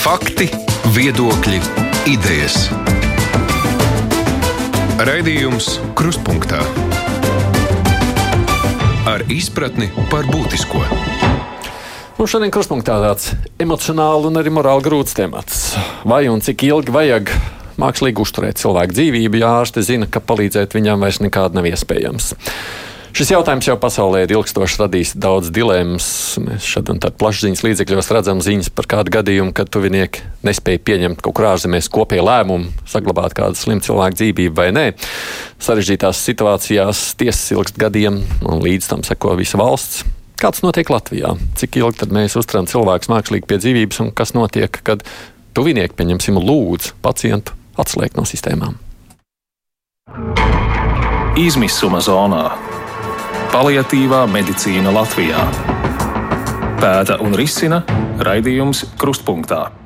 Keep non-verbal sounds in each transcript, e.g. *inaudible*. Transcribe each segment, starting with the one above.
Fakti, viedokļi, idejas. Raidījums Kruspunkta ar izpratni par būtisko. Un šodien kruspunktā tāds emocionāli un arī morāli grūts temats. Vai un cik ilgi vajag mākslīgi uzturēt cilvēku dzīvību, ja ārsti zina, ka palīdzēt viņam vairs nekādi nav iespējams. Šis jautājums jau pasaulē ir ilgstoši radījis daudz dilemmas. Mēs šeit un tad plašsaziņas līdzekļos redzam ziņas par kādu gadījumu, kad tuvinieki nespēja pieņemt kaut kur ārzemēs kopēju lēmumu, saglabāt kādu slimu cilvēku dzīvību vai nē. Sarežģītās situācijās tiesas ilgst gadiem, un līdz tam seko visa valsts. Kāds notiek Latvijā? Cik ilgi mēs uzturam cilvēkus mākslīgi pie dzīvības, un kas notiek, kad tuvinieki, pieņemsim, lūdz pacientu atslēgt no sistēmām? Izmisuma zonā - paliatīvā medicīna Latvijā. Pēta un risina raidījums Krustpunktā.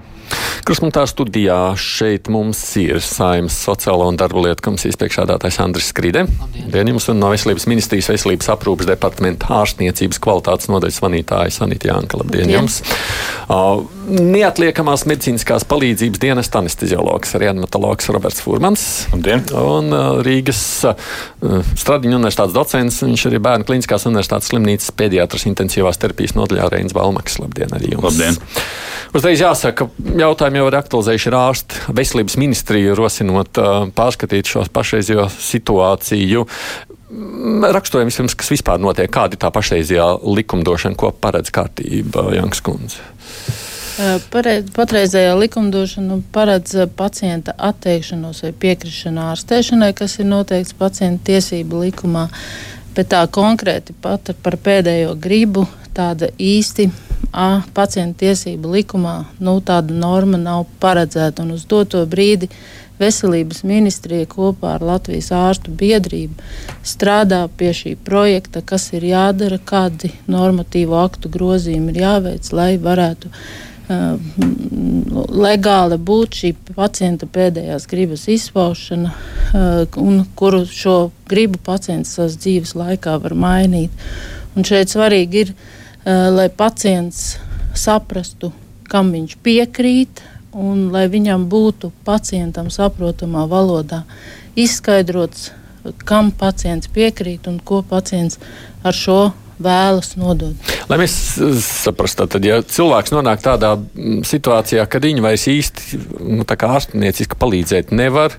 Krustpunktā studijā šeit mums ir Saimnes sociālo un darba lietu komisijas priekšādātājs Andris Skride. Dien jums un no Veselības ministrijas veselības aprūpas departamenta ārstniecības kvalitātes nodaļas vanītāja Sanita Janka. Labdien Labdien. jums! Uh, neatliekamās medicīniskās palīdzības dienas anesteziologs, reanimatologs Roberts Furmans. Labdien! Un uh, Rīgas uh, Stradiņu universitātes docents, viņš arī Bērnu kliniskās universitātes slimnīcas pediatras intensīvās terapijas nodaļā Reinas Balmaks. Labdien arī jums! Labdien! Uzreiz jāsaka, jautājumi jautājumu jau ir aktualizējuši ārsti. Veselības ministrija rosinot pārskatīt šo pašreizējo situāciju. Mm, Raksturojam vispirms, kas vispār notiek, kāda ir tā pašreizējā likumdošana, ko paredz kārtība Jankas kundze. Patreizējā likumdošana paredz pacienta atteikšanos vai piekrišanu ārstēšanai, kas ir noteikts pacienta tiesību likumā. Bet tā konkrēti pat par pēdējo gribu tāda īsti a, pacienta tiesību likumā nu, tāda norma nav paredzēta. Uz doto brīdi Veselības ministrija kopā ar Latvijas ārstu biedrību strādā pie šī projekta, kas ir jādara, kādi normatīvu aktu grozījumi ir jāveic, lai varētu uh, legāli būt šī pacienta pēdējās gribas izpaušana, uh, un kuru šo gribu pacients savas dzīves laikā var mainīt. Un šeit svarīgi ir Eh, lai pacients saprastu, kam viņš piekrīt, un lai viņam būtu pacientam saprotamā valodā izskaidrots, kam pacients piekrīt un ko pacients ar šo vēlas nodot. Lai mēs saprastu, tad, ja cilvēks nonāk tādā mm, situācijā, kad viņi vairs īsti nu, ārstnieciski palīdzēt nevar,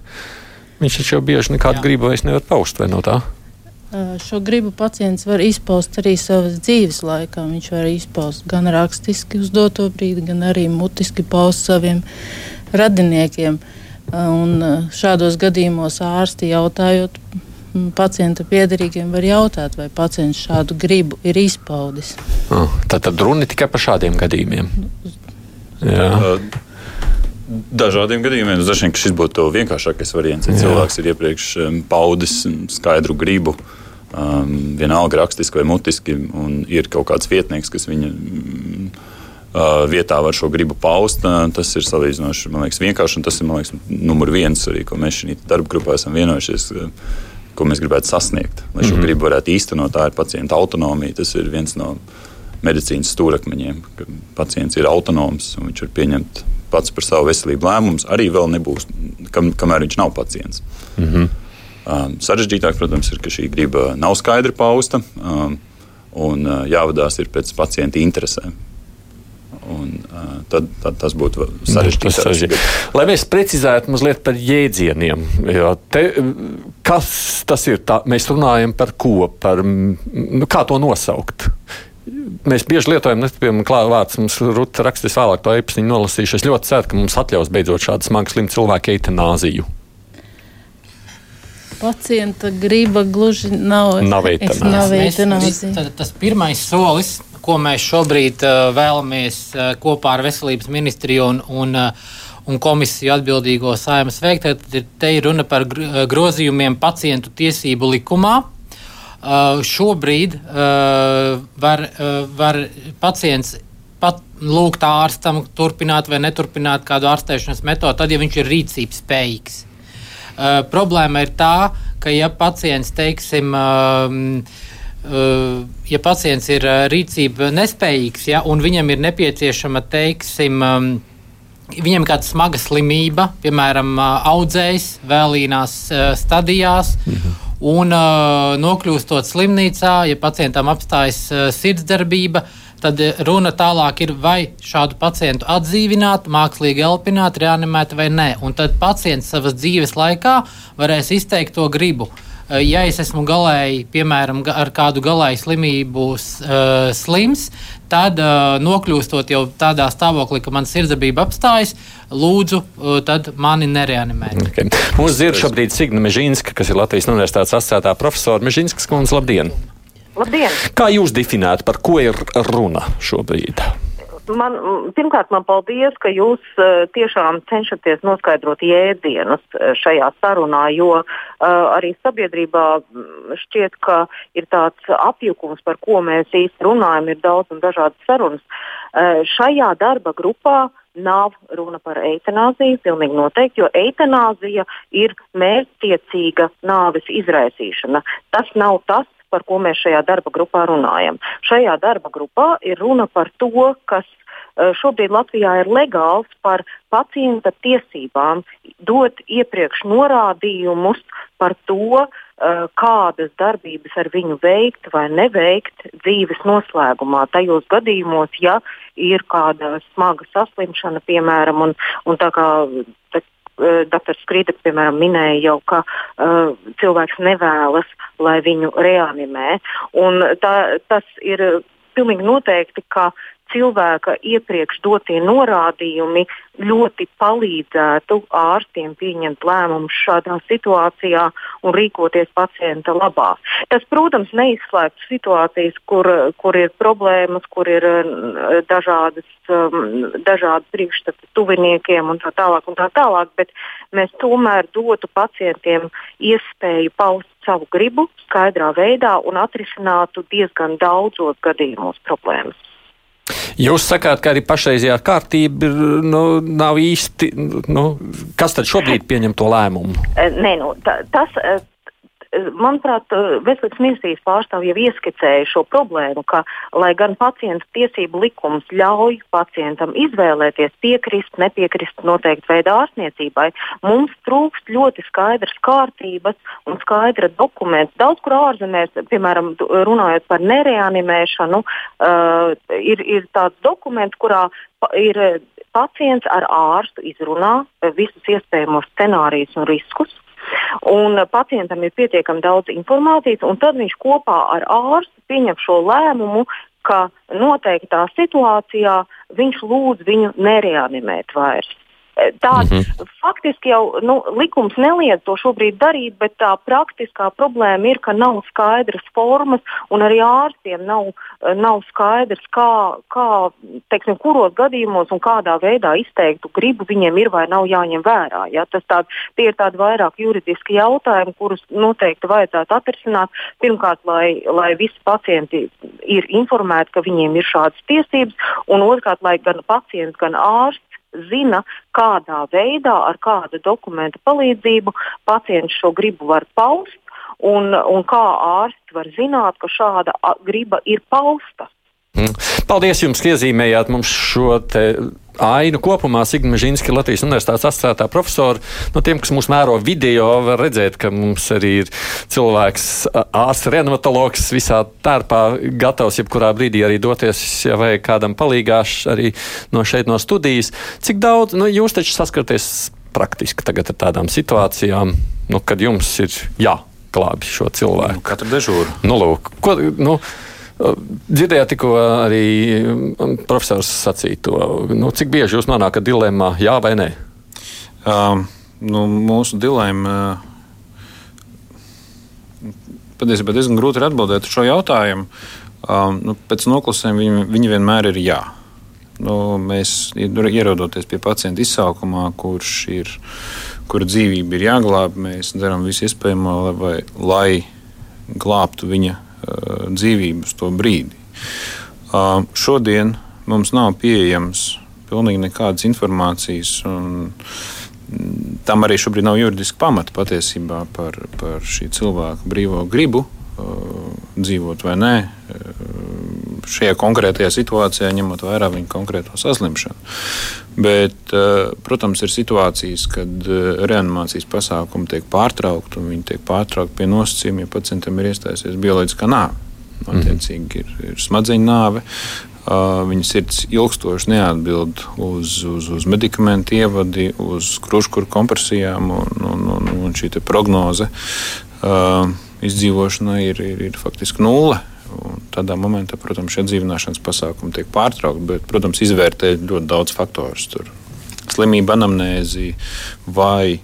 viņš taču jau bieži nekādu gribu vairs nevar paust vai no tā. Šo gribu pacients var izpaust arī savas dzīves laikā. Viņš var izpaust gan rakstiski uz doto brīdi, gan arī mutiski paust saviem radiniekiem. Un šādos gadījumos ārsti jautājot pacienta piedarīgiem var jautāt, vai pacients šādu gribu ir izpaudis. Oh, tad, tad runa tikai par šādiem gadījumiem. Jā. Dažādiem gadījumiem domāju, ka šis būtu vienkāršākais variants. Ja cilvēks ir iepriekš paudis skaidru gribu, uh, um, vienalga rakstiski vai mutiski, un ir kaut kāds vietnieks, kas viņa mm, uh, vietā var šo gribu paust. Uh, tas ir salīdzinoši liekas, vienkārši, un tas ir liekas, numur viens arī, ko mēs šajā darba grupā esam vienojušies. Uh, Ko mēs gribētu sasniegt, lai šo mm -hmm. gribu varētu īstenot, tā ir pacienta autonomija. Tas ir viens no medicīnas stūrakmeņiem, ka pacients ir autonoms un viņš var pieņemt pats par savu veselību lēmumus. Arī vēl nebūs, kam, kamēr viņš nav pacients. Mm -hmm. Um, sarežģītāk, protams, ir, ka šī griba nav skaidri pausta um, un uh, jāvadās pēc pacienta interesēm. Un, uh, tad, tad tas būtu sarežģītāk. Lai mēs precizētu mazliet par jēdzieniem. Te, kas tas ir? Tā, mēs runājam par ko? Par, nu, kā to nosaukt? Mēs bieži lietojam, nepiemēram, klāta vārds. Mums rakstīs vēlāk to e-pastiņu nolasīšu. Es ļoti ceru, ka mums atļaus beidzot šādu smagu slimu cilvēku eitanāziju pacienta griba gluži nav, nav eitanāzija. Tas pirmais solis, ko mēs šobrīd uh, vēlamies uh, kopā ar Veselības ministriju un, un, uh, un komisiju atbildīgo saimas veikt, tad ir, te ir runa par grozījumiem pacientu tiesību likumā. Uh, šobrīd uh, var, uh, var pacients pat lūgt ārstam turpināt vai neturpināt kādu ārstēšanas metodi, tad, ja viņš ir rīcības spējīgs. Uh, problēma ir tā, ka ja pacients, teiksim, uh, uh, ja pacients ir uh, rīcība nespējīgs, ja, un viņam ir nepieciešama, teiksim, um, viņam ir kāda smaga slimība, piemēram, audzējs vēlīnās stadijās. Mhm. Un uh, nokļūstot slimnīcā, ja pacientam apstājas uh, sirdsdarbība, tad runa tālāk ir, vai šādu pacientu atdzīvināt, mākslīgi elpināt, reanimēt vai nē. Un tad pacients savas dzīves laikā varēs izteikt to gribu. Uh, ja es esmu galēji, piemēram, ar kādu galēju slimību uh, slims, tad uh, nokļūstot jau tādā stāvoklī, ka man sirdsdarbība apstājas, lūdzu, uh, tad mani nereanimēt. Okay. Mums ir šobrīd Signa Mežīnska, kas ir Latvijas Universitātes asociētā profesora. Mežīnskas kundze, labdien! Labdien! Kā jūs definētu, par ko ir runa šobrīd? Man, pirmkārt, man paldies, ka jūs uh, tiešām cenšaties noskaidrot jēdzienus uh, šajā sarunā, jo uh, arī sabiedrībā šķiet, ka ir tāds apjukums, par ko mēs īsti runājam, ir daudz un dažādas sarunas. Uh, šajā darba grupā nav runa par eitanāziju, pilnīgi noteikti, jo eitanāzija ir mērķtiecīga nāves izraisīšana. Tas nav tas, par ko mēs šajā darba grupā runājam. Šajā darba grupā ir runa par to, kas eh, šobrīd Latvijā ir legāls par pacienta tiesībām dot iepriekš norādījumus par to, eh, kādas darbības ar viņu veikt vai neveikt dzīves noslēgumā. Tajos gadījumos, ja ir kāda smaga saslimšana, piemēram, un, un tā kā Dr. Skrīda, piemēram, minēja jau, ka uh, cilvēks nevēlas, lai viņu reanimē. Un tā, tas ir pilnīgi noteikti, ka cilvēka iepriekš dotie norādījumi ļoti palīdzētu ārstiem pieņemt lēmumus šādā situācijā un rīkoties pacienta labā. Tas, protams, neizslēgtu situācijas, kur, kur ir problēmas, kur ir dažādas, um, dažādi priekšstati tuviniekiem un tā tālāk, un tā tālāk, bet mēs tomēr dotu pacientiem iespēju paust savu gribu skaidrā veidā un atrisinātu diezgan daudzos gadījumos problēmas. Jūs sakāt, ka arī pašreizējā kārtība ir, nu, nav īsti. Nu, kas tad šobrīd pieņem to lēmumu? Nē, nu, ta, tas manuprāt, veselības ministrijas pārstāvji jau ieskicēja šo problēmu, ka, lai gan pacienta tiesību likums ļauj pacientam izvēlēties piekrist, nepiekrist noteikti veidā ārstniecībai, mums trūkst ļoti skaidras kārtības un skaidra dokumenta. Daudz kur ārzemēs, piemēram, runājot par nereanimēšanu, uh, ir, ir tāds dokuments, kurā ir pacients ar ārstu izrunā visus iespējamos scenārijus un riskus un pacientam ir pietiekami daudz informācijas, un tad viņš kopā ar ārstu pieņem šo lēmumu, ka noteiktā situācijā viņš lūdz viņu nereanimēt vairs. Tāds mm -hmm. faktiski jau nu, likums neliedz to šobrīd darīt, bet tā praktiskā problēma ir, ka nav skaidras formas un arī ārstiem nav, nav skaidrs, kā, kā teiksim, kuros gadījumos un kādā veidā izteiktu gribu viņiem ir vai nav jāņem vērā. Ja? Tād, tie ir tādi vairāk juridiski jautājumi, kurus noteikti vajadzētu atrisināt. Pirmkārt, lai, lai visi pacienti ir informēti, ka viņiem ir šādas tiesības, un otrkārt, lai gan pacients, gan ārsts zina, kādā veidā, ar kādu dokumentu palīdzību pacients šo gribu var paust, un, un kā ārsts var zināt, ka šāda griba ir pausta. Mm. Paldies jums, ka iezīmējāt mums šo ainu kopumā. Sigma Žinski, Latvijas Universitātes asociētā profesora. No tiem, kas mūs mēro video, var redzēt, ka mums arī ir cilvēks, ārsts, reanimatologs visā tērpā, gatavs jebkurā brīdī arī doties, ja vajag kādam palīgāš arī no šeit no studijas. Cik daudz, nu, jūs taču saskaraties praktiski tagad ar tādām situācijām, nu, kad jums ir jāglābj šo cilvēku? Nu, katru dežūru. Nu, lūk, ko, nu, Dzirdējāt tikko arī um, profesors sacīja to. Nu, cik bieži jūs nonākat dilemmā, jā vai nē? Um, nu, mūsu dilemma patiesībā diezgan grūti ir atbildēt uz šo jautājumu. Um, nu, pēc noklusēm viņi, viņi vienmēr ir jā. Nu, mēs ierodoties pie pacienta izsaukumā, kurš ir, kura dzīvība ir jāglābj, mēs darām visu iespējamo, lai, lai glābtu viņa Dzīvību uz to brīdi. Uh, šodien mums nav pieejams pilnīgi nekādas informācijas. Tam arī šobrīd nav juridiski pamata patiesībā par, par šī cilvēka brīvo gribu uh, dzīvot vai nē. Šajā konkrētajā situācijā, ņemot vērā viņa konkrēto saslimšanu. Bet, uh, protams, ir situācijas, kad uh, reanimācijas pasākumi tiek pārtraukti, un viņi tiek pārtraukti pie nosacījuma, ja pacientam ir iestājusies bioloģiskā nāve. Attiecīgi ir, ir smadzeņu nāve. Uh, viņa sirds ilgstoši neatbild uz, uz, uz medikamentu ievadi, uz krūškuru kompresijām, un, un, un, un šī prognoze uh, izdzīvošanai ir, ir, ir faktiski nulle. Un tādā momentā, protams, šie dzīvināšanas pasākumi tiek pārtraukti, bet, protams, izvērtē ļoti daudz faktoru. Tur slimība, anamnēzi, vai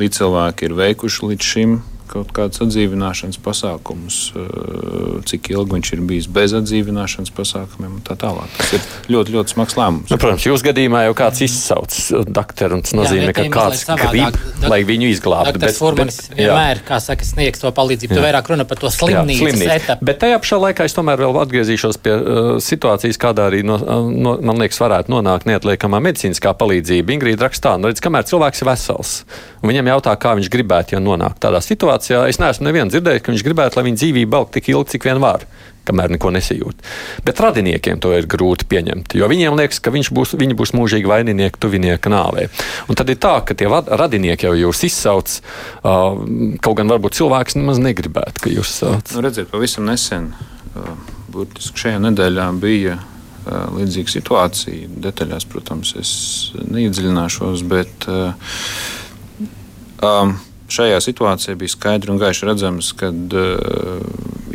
līdzcilvēki ir veikuši līdz šim kaut kādus atdzīvināšanas pasākumus, eh, cik ilgi viņš ir bijis bez atdzīvināšanas pasākumiem un tā tālāk. Tas ir ļoti, ļoti smags lēmums. Nu, protams, jūs gadījumā jau kāds izsauc doktoru, un tas nozīmē, jā, ka kāds grib, lai viņu izglābtu. Bet Furmanis vienmēr, kā saka, sniegs to palīdzību. Tu vairāk runa par to slimnīcas etapu. Bet tajā pašā laikā es tomēr vēl atgriezīšos pie uh, situācijas, kādā arī, no, no, man liekas, varētu nonākt neatliekamā medicīniskā palīdzība. Ingrīda rakstā, nu redz, kamēr cilvēks ir vesels, un viņam jautā, kā viņš gribētu, ja nonāk tādā situācijā, situācijā es neesmu nevienu dzirdējis, ka viņš gribētu, lai viņa dzīvība velk tik ilgi, cik vien var. Kamēr neko nesajūt. Bet radiniekiem to ir grūti pieņemt, jo viņiem liekas, ka būs, viņi būs mūžīgi vaininieki tuvinieka nāvē. Un tad ir tā, ka tie radinieki jau jūs izsauc, uh, kaut gan varbūt cilvēks nemaz negribētu, ka jūs sauc. Nu, redziet, pavisam nesen, uh, burtiski šajā nedēļā bija līdzīga situācija. Detaļās, protams, es neiedziļināšos, bet um, šajā situācijā bija skaidri un gaiši redzams, ka uh,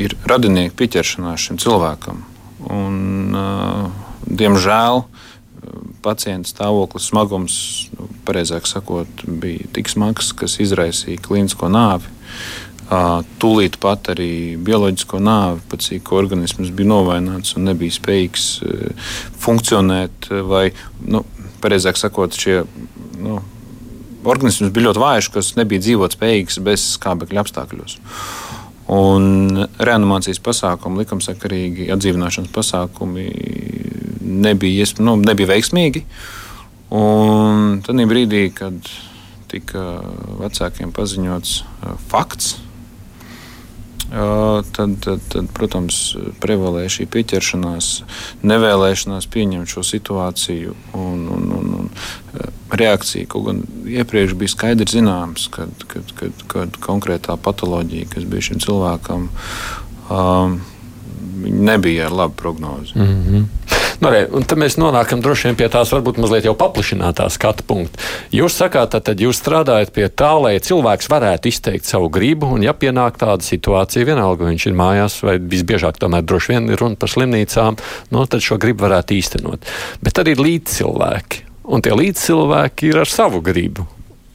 ir radinieki pieķeršanās šim cilvēkam. Un, uh, diemžēl pacienta stāvoklis smagums, nu, pareizāk sakot, bija tik smags, kas izraisīja klīnisko nāvi. Uh, tūlīt pat arī bioloģisko nāvi, pat cik organisms bija novaināts un nebija spējīgs uh, funkcionēt, vai, nu, pareizāk sakot, šie nu, organisms bija ļoti vājš, kas nebija dzīvot spējīgs bez skābekļa apstākļos. Un reanimācijas pasākumi, likumsakarīgi atdzīvināšanas pasākumi nebija, nu, nebija veiksmīgi. Un tad brīdī, kad tika vecākiem paziņots uh, fakts, tad, tad, tad, protams, prevalē šī pieķeršanās, nevēlēšanās pieņemt šo situāciju un, un, un, un reakcija. Kaut gan iepriekš bija skaidrs zināms, ka kad, kad, kad konkrētā patoloģija, kas bija šim cilvēkam, um, nebija ar labu prognozi. Mm -hmm. Nu, re, un tad mēs nonākam droši vien pie tās varbūt mazliet jau paplašinātā skatu punkta. Jūs sakāt, tad jūs strādājat pie tā, lai cilvēks varētu izteikt savu gribu, un ja pienāk tāda situācija, vienalga viņš ir mājās, vai visbiežāk tomēr droši vien ir runa par slimnīcām, nu, tad šo gribu varētu īstenot. Bet tad ir līdzcilvēki. Un tie līdzcilvēki ir ar savu gribu.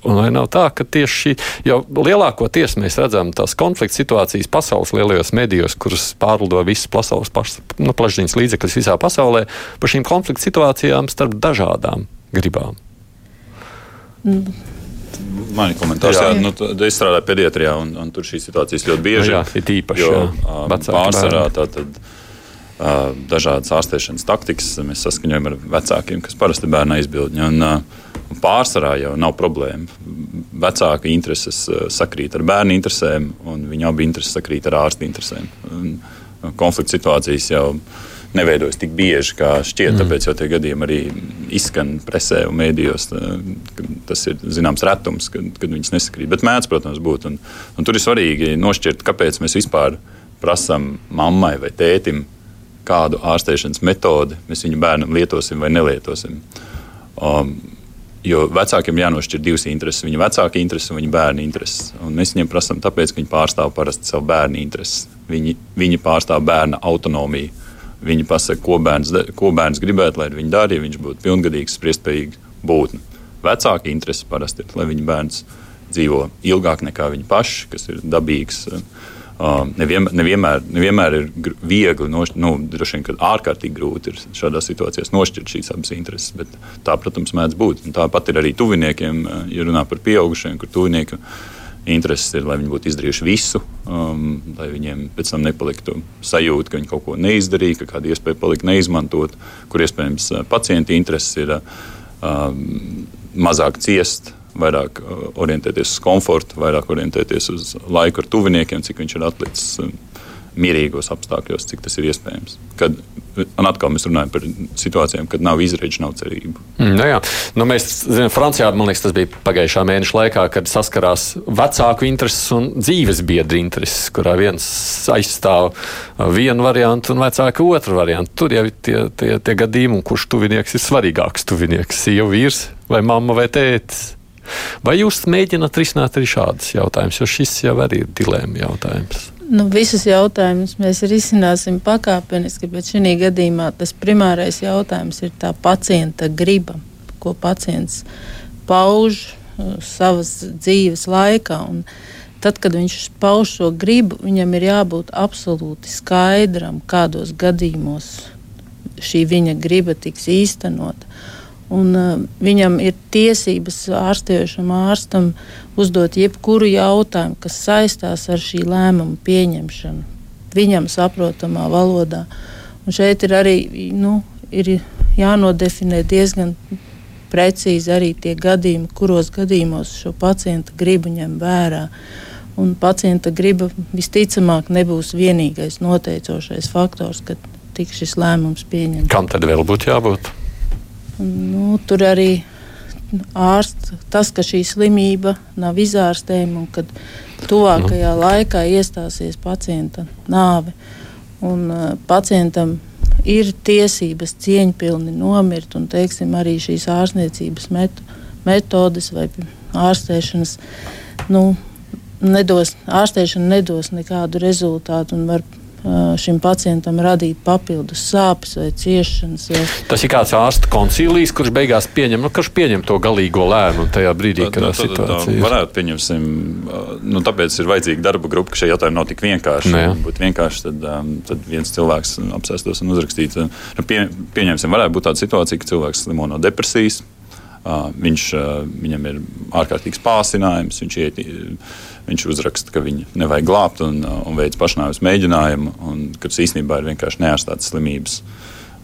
Un vai nav tā, ka tieši jau lielākoties mēs redzam tās konflikta situācijas pasaules lielajos medijos, kuras pārlido visas pasaules nu, plašsaziņas līdzekļus visā pasaulē, par šīm konflikta situācijām starp dažādām gribām? Mm. Mani komentārs, jā, jā nu, es strādāju pediatrijā, un, un tur šīs situācijas ļoti bieži nu, jā, ir īpaši. Jo, jā, pārsvarā tātad. Uh, dažādas ārstēšanas taktikas mēs saskaņojam ar vecākiem, kas parasti ir bērna aizbildņi. Un, Pārsvarā jau nav problēma. Vecāka intereses sakrīt ar bērnu interesēm, un viņa abi intereses sakrīt ar ārsta interesēm. Un konflikta situācijas jau neveidojas tik bieži, kā šķiet. Mm. Tāpēc jau tie gadījumi arī izskan presē un mēdījos. Tas ir zināms retums, kad, kad viņas nesakrīt. Bet mēdz, protams, būt. Un, un tur ir svarīgi nošķirt, kāpēc mēs vispār prasām mammai vai tētim, kādu ārstēšanas metodi mēs viņu bērnam lietosim vai nelietosim. Um, Jo vecākiem jānošķir divas intereses. Viņa vecāka interese un viņa bērna interese. Un mēs viņiem prasām, tāpēc, ka viņi pārstāv parasti savu bērnu intereses. Viņi, viņi pārstāv bērna autonomiju. Viņi pasaka, ko bērns, ko bērns gribētu, lai viņi dara, ja viņš būtu pilngadīgs, spriestspējīgs būtne. Vecāka interese parasti ir, lai viņa bērns dzīvo ilgāk nekā viņi paši, kas ir dabīgs. Uh, nevienmēr, nevienmēr, nevienmēr ir viegli, nošķirt, nu, droši vien, ka ārkārtīgi grūti ir šādās situācijās nošķirt šīs abas intereses. Bet tā, protams, mēdz būt. Un tāpat ir arī tuviniekiem, ja runā par pieaugušiem, kur tuvinieki intereses ir, lai viņi būtu izdarījuši visu, um, lai viņiem pēc tam nepaliktu sajūta, ka viņi kaut ko neizdarīja, ka kāda iespēja palikt neizmantot, kur iespējams pacienta intereses ir um, mazāk ciest vairāk uh, orientēties uz komfortu, vairāk orientēties uz laiku ar tuviniekiem, cik viņš ir atlicis. mierīgos apstākļos, cik tas ir iespējams. Kad, un atkal mēs runājam par situācijām, kad nav izredzes, nav cerību. Mm, nu jā. nu mēs zinām, Francijā liekas, tas bija pagājušā mēneša laikā, kad saskarās vecāku intereses un dzīves biedru intereses, kurā viens aizstāv vienu variantu un vecāka otru variantu. Tur jau ir tie, tie, tie gadījumi, kurš tuvinieks ir svarīgāks tuvinieks - sieva, vīrs vai mamma vai tētis. Vai jūs mēģināt risināt arī šādus jautājumus, jo šis jau arī ir dilēma jautājums? Nu, visus jautājumus mēs risināsim pakāpeniski, bet šī gadījumā tas primārais jautājums ir tā pacienta griba, ko pacients pauž uh, savas dzīves laikā. Un tad, kad viņš pauž šo gribu, viņam ir jābūt absolūti skaidram, kādos gadījumos šī viņa griba tiks īstenota. Un, uh, viņam ir tiesības ārstējušam ārstam uzdot jebkuru jautājumu, kas saistās ar šī lēmuma pieņemšanu, viņam saprotamā valodā. Un šeit ir arī nu, ir jānodefinē diezgan precīzi arī tie gadījumi, kuros gadījumos šo pacienta gribu ņem vērā. Un pacienta griba visticamāk nebūs vienīgais noteicošais faktors, kad tiks šis lēmums pieņemts. Kam tad vēl būtu jābūt? Nu, tur arī ārsts, tas, ka šī slimība nav izārstējama un ka tuvākajā nu. laikā iestāsies pacienta nāve. Un, uh, pacientam ir tiesības cieņpilni nomirt, un teiksim, arī šīs ārstniecības met metodes vai ārstēšanas nu, nedos, ārstēšana nedos nekādu rezultātu un var šim pacientam radīt papildus sāpes vai ciešanas. Vai... Tas ir kāds ārsta koncīlijs, kurš beigās pieņem, nu, kurš pieņem to galīgo lēmumu tajā brīdī, kad tā, tā situācija ir. Varētu pieņemsim, nu, tāpēc ir vajadzīga darba grupa, ka šie jautājumi nav tik vienkārši. Nē. Būtu vienkārši, tad, tad viens cilvēks apsēstos un uzrakstītu. Nu, pie, pieņemsim, varētu būt tāda situācija, ka cilvēks slimo no depresijas. Viņš, viņam ir ārkārtīgs pārsinājums, viņš iet Viņš uzraksta, ka viņu nevajag glābt un, un veids pašnāvības mēģinājumu, un ka tas īstenībā ir vienkārši neārstātas slimības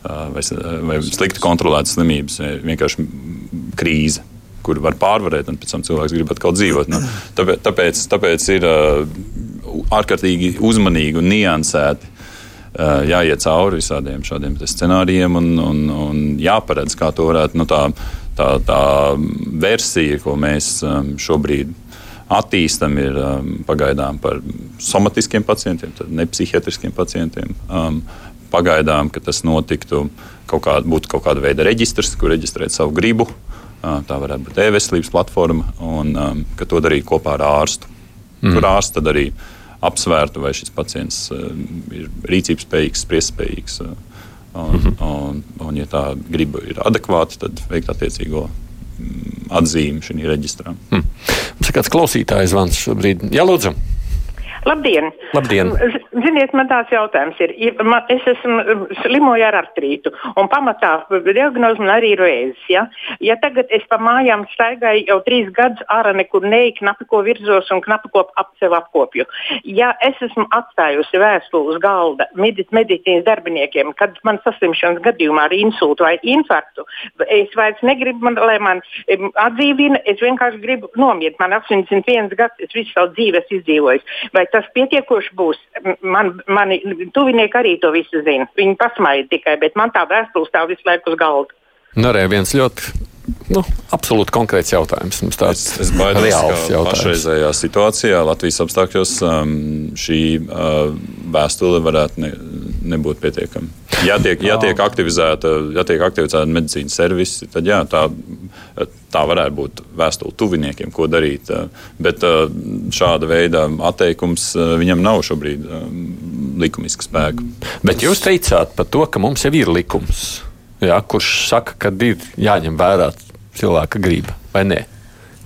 vai, vai slikti kontrolētas slimības, vienkārši krīze kur var pārvarēt, un pēc tam cilvēks grib atkal dzīvot. Nu, tāpēc, tāpēc, tāpēc ir ārkārtīgi uzmanīgi un niansēti jāiet cauri visādiem šādiem scenārijiem un, un, un jāparedz, kā to varētu. Nu, tā, tā, tā versija, ko mēs um, šobrīd attīstam, ir um, pagaidām par somatiskiem pacientiem, ne psihiatriskiem pacientiem. Um, pagaidām, ka tas notiktu, kaut kā, būtu kaut kāda veida reģistrs, kur reģistrēt savu gribu. Uh, tā varētu būt e-veselības platforma, un ka to darītu kopā ar ārstu. Mm. Kur ārsts tad arī apsvērtu, vai šis pacients ir rīcības spējīgs, spriestspējīgs. Uh, un, mm -hmm. un, un, ja tā griba ir adekvāta, tad veikt attiecīgo mm, atzīmi šajā reģistrā. Mm. Mums ir kāds klausītājs zvans šobrīd. Jā, lūdzu! Labdien! Labdien. Ziniet, man tāds jautājums ir. Man, es esmu slimoju ar artrītu un pamatā diagnozi man arī ir vēzis. Ja? ja tagad es pa mājām staigāju jau trīs gadus ārā nekur neej, knapi ko virzos un knapi ko ap sevi apkopju. Ja es esmu atstājusi vēstuli uz galda medic, medicīnas darbiniekiem, kad man saslimšanas gadījumā ar insultu vai infarktu, es vairs negribu, man, lai man atdzīvina, es vienkārši gribu nomirt. Man 81 gads, es visu savu dzīvi esmu izdzīvojis. Vai tas pietiekoši būs. Man, mani tuvinieki arī to visu zina. Viņi pasmaida tikai, bet man tā vēstule stāv visu laiku uz galda. Nu, arī viens ļoti nu, absolūti konkrēts jautājums. Mums tāds es, es baidos, ka pašreizējā situācijā Latvijas apstākļos um, šī uh, vēstule varētu ne, nebūt pietiekama. Ja tiek, ja tiek aktivizēta, ja tiek aktivizēta medicīnas servisi, tad jā, tā, tā varētu būt vēstule tuviniekiem, ko darīt. Uh, bet uh, šāda veida atteikums uh, viņam nav šobrīd um, likumiska spēka. Bet jūs teicāt par to, ka mums jau ir likums jā, kurš saka, ka ir jāņem vērā cilvēka griba vai nē.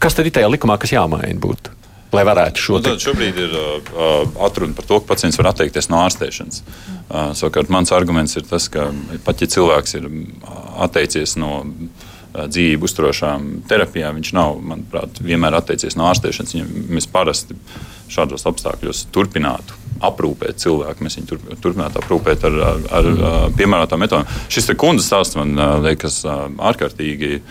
Kas tad ir tajā likumā, kas jāmaina būtu? Lai varētu šo nu, šobrīd ir uh, atruna par to, ka pacients var atteikties no ārstēšanas. Uh, savukārt mans arguments ir tas, ka pat ja cilvēks ir atteicies no uh, dzīvību uzturošām terapijām, viņš nav, manuprāt, vienmēr atteicies no ārstēšanas. Viņam, mēs parasti šādos apstākļos turpinātu aprūpēt cilvēku. Mēs viņu tur, turpinātu aprūpēt ar, ar, ar piemērotām metodēm. Šis kundzes stāsts man liekas ārkārtīgi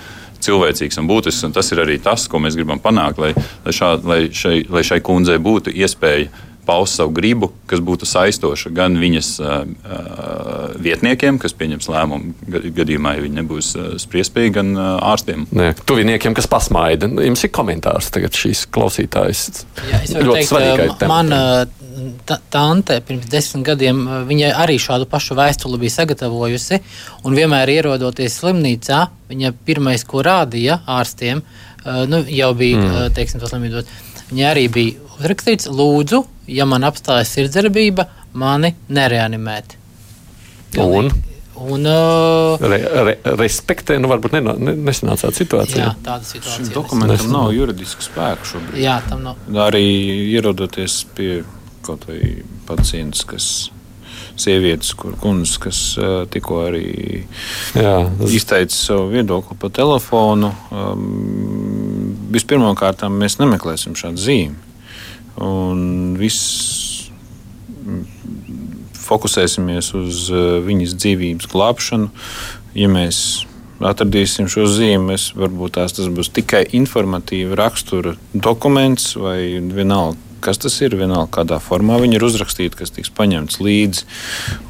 cilvēcīgs un būtisks. Un tas ir arī tas, ko mēs gribam panākt, lai, lai, šā, lai, šai, lai šai kundzei būtu iespēja paust savu gribu, kas būtu saistoša gan viņas vietniekiem, kas pieņems lēmumu gadījumā, ja viņi nebūs spriestspējīgi, gan ārstiem. Nē, tuviniekiem, kas pasmaida. Jums ir komentārs tagad šīs klausītājas. Jā, es ļoti teikt, man tante pirms desmit gadiem viņa arī šādu pašu vēstuli bija sagatavojusi. Un vienmēr ierodoties slimnīcā, viņa pirmais, ko rādīja ārstiem, nu, jau bija mm. teiksim, slimība. Viņa arī bija uzrakstīts, lūdzu, ja man apstājas sirdsdarbība, mani nereanimēt. Un? Un, uh, re, re, respektē, nu, varbūt ne, ne, nesanāca tāda situācija. Jā, tāda situācija. Šim dokumentam nav juridiska spēka šobrīd. Jā, tam nav. Arī ierodoties pie kaut vai pacients, kas sievietes, kur kundzes, kas uh, tikko arī Jā, tas... izteica savu viedokli pa telefonu. Um, Vispirmkārt, mēs nemeklēsim šādu zīmi. Un viss fokusēsimies uz uh, viņas dzīvības glābšanu. Ja mēs atradīsim šo zīmi, varbūt tās tas būs tikai informatīva rakstura dokuments vai vienalga kas tas ir, vienalga kādā formā viņi ir uzrakstīti, kas tiks paņemts līdzi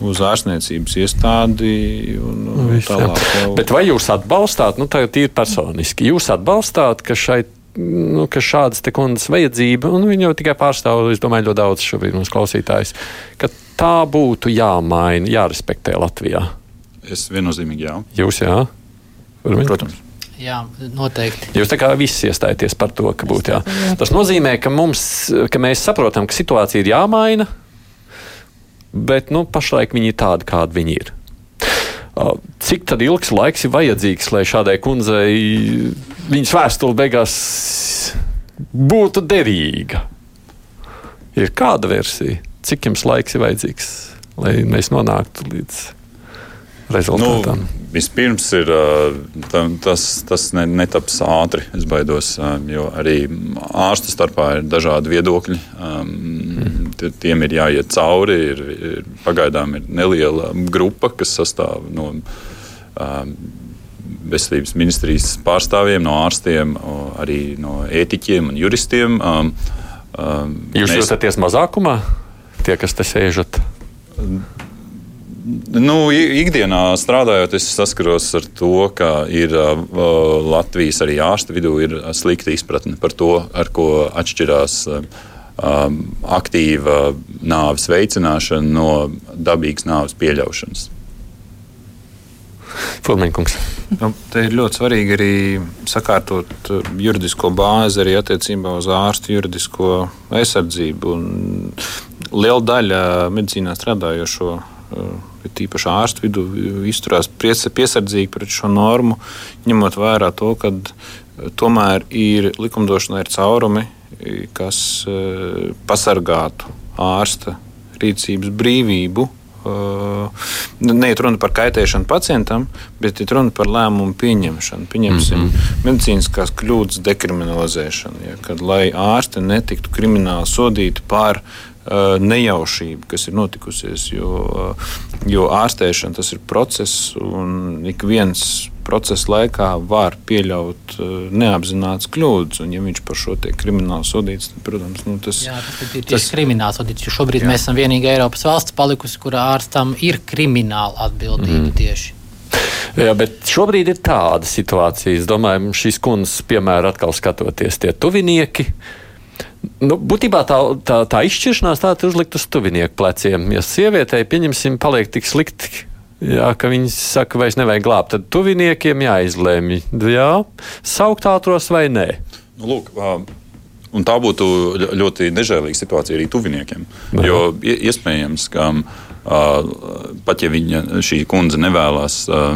uz ārstniecības iestādi. Un, un Viss, tālāk, jau... Bet vai jūs atbalstāt, nu tā ir personiski, jūs atbalstāt, ka šai nu, ka šādas kundas vajadzība, un viņi jau tikai pārstāv, es domāju, ļoti daudz šobrīd mums klausītājs, ka tā būtu jāmaina, jārespektē Latvijā. Es viennozīmīgi jā. Jūs jā? Protams. Jā, noteikti. Jūs tā kā visi iestājaties par to, ka būtu jā. Tas nozīmē, ka, mums, ka mēs saprotam, ka situācija ir jāmaina, bet nu, pašlaik viņi ir tādi, kādi viņi ir. Cik ilgs laiks ir vajadzīgs, lai šādai kundzei viņas vēstule beigās būtu derīga? Ir kāda versija? Cik jums laiks ir vajadzīgs, lai mēs nonāktu līdz rezultātam? Nu, Vispirms ir tas, tas netaps ātri, es baidos, jo arī ārstu starpā ir dažādi viedokļi. Tiem ir jāiet cauri. Ir, ir, pagaidām ir neliela grupa, kas sastāv no veselības ministrijas pārstāvjiem, no ārstiem, arī no ētiķiem un juristiem. Jūs mēs... jūtaties mazākumā, tie, kas te sēžat? Nu, ikdienā strādājot, es saskaros ar to, ka ir uh, Latvijas arī ārstu vidū ir slikta izpratne par to, ar ko atšķirās uh, aktīva nāves veicināšana no dabīgas nāves pieļaušanas. Fulminkungs. Nu, te ir ļoti svarīgi arī sakārtot juridisko bāzi arī attiecībā uz ārstu juridisko aizsardzību. Un liela daļa medicīnā strādājošo bet tīpaši ārstu vidū izturās piesardzīgi pret šo normu, ņemot vērā to, ka e, tomēr ir likumdošanā ir caurumi, e, kas e, pasargātu ārsta rīcības brīvību. Neiet runa par kaitēšanu pacientam, bet ir runa par lēmumu pieņemšanu. Pieņemsim mm -hmm. medicīniskās kļūdas dekriminalizēšanu, ja, kad lai ārsti netiktu krimināli sodīti par uh, nejaušība, kas ir notikusies. Jo, eh, jo ārstēšana tas ir process, un ik viens procesa laikā var pieļaut uh, neapzināts kļūdas. Un, ja viņš par šo tiek krimināli sodīts, tad, protams, nu, tas, jā, tas ir tieši krimināli sodīts. Jo šobrīd jā. mēs esam vienīgā Eiropas valsts palikusi, kurā ārstam ir krimināla atbildība mm. tieši. Jā, bet šobrīd ir tāda situācija. Es domāju, šīs kundzes, piemēram, atkal skatoties tie tuvinieki. Uh, Nu, būtībā tā, tā, tā izšķiršanās tā ir uzlikt uz tuvinieku pleciem. Ja sievietei, pieņemsim, paliek tik slikti, jā, ka viņas saka, vairs nevajag glābt, tad tuviniekiem jāizlēmj, jā, saukt ātros vai nē. Nu, lūk, tā būtu ļoti nežēlīga situācija arī tuviniekiem. Aha. Jo iespējams, ka uh, pat ja viņa, šī kundze nevēlas, uh,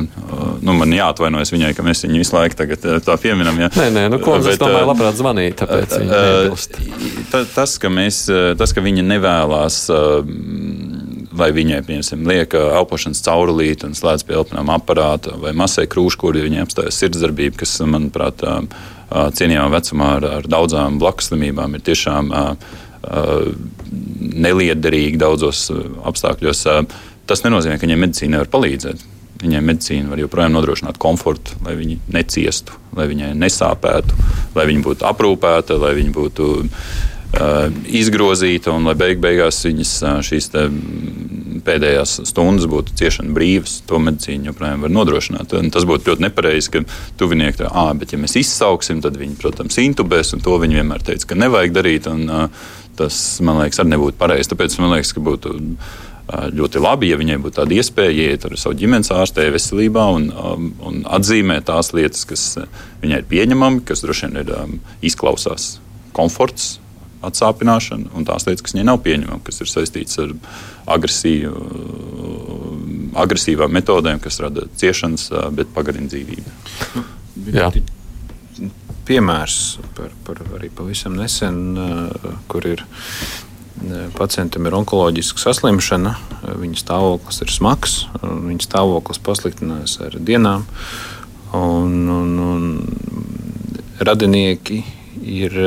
nu, man jāatvainojas viņai, ka mēs viņu visu laiku tagad, tā pieminam. Ja. Nē, nē, nu, kundze, bet, es domāju, labprāt zvanīt, tāpēc viņa nebilst. Tas, ka, mēs, tas, ka viņa nevēlas. Vai viņai, piemēram, liek elpošanas caurulīti un slēdz pie elpnām aparāta, vai masē krūšu, kur viņai apstājas sirdsdarbība, kas, manuprāt, uh, cienījamā vecumā ar, ar daudzām blakus slimībām ir tiešām neliederīgi daudzos apstākļos. Tas nenozīmē, ka viņai medicīna nevar palīdzēt. Viņai medicīna var joprojām nodrošināt komfortu, lai viņi neciestu, lai viņai nesāpētu, lai viņa būtu aprūpēta, lai viņa būtu izgrozīta un lai beig beigās viņas šīs pēdējās stundas būtu ciešana brīvas. To medicīna joprojām var nodrošināt. Un tas būtu ļoti nepareizi, ka tuvinieki tā, ah, bet ja mēs izsauksim, tad viņi, protams, intubēs, un to viņi vienmēr teica, ka nevajag darīt. Un, tas, man liekas, arī nebūtu pareizi. Tāpēc man liekas, ka būtu ļoti labi, ja viņai būtu tāda iespēja iet ar savu ģimenes ārstē veselībā un, um, un atzīmēt tās lietas, kas viņai ir pieņemamas, kas droši vien ir um, izklausās komforts, atsāpināšana un tās lietas, kas viņai nav pieņemamas, kas ir saistītas ar agresīvu, agresīvām metodēm, kas rada ciešanas, bet pagarina dzīvību. Jā. Piemērs par, par arī pavisam nesen, kur ir pacientam ir onkoloģiska saslimšana, viņa stāvoklis ir smags, viņa stāvoklis pasliktinās ar dienām. Un, un, un radinieki ir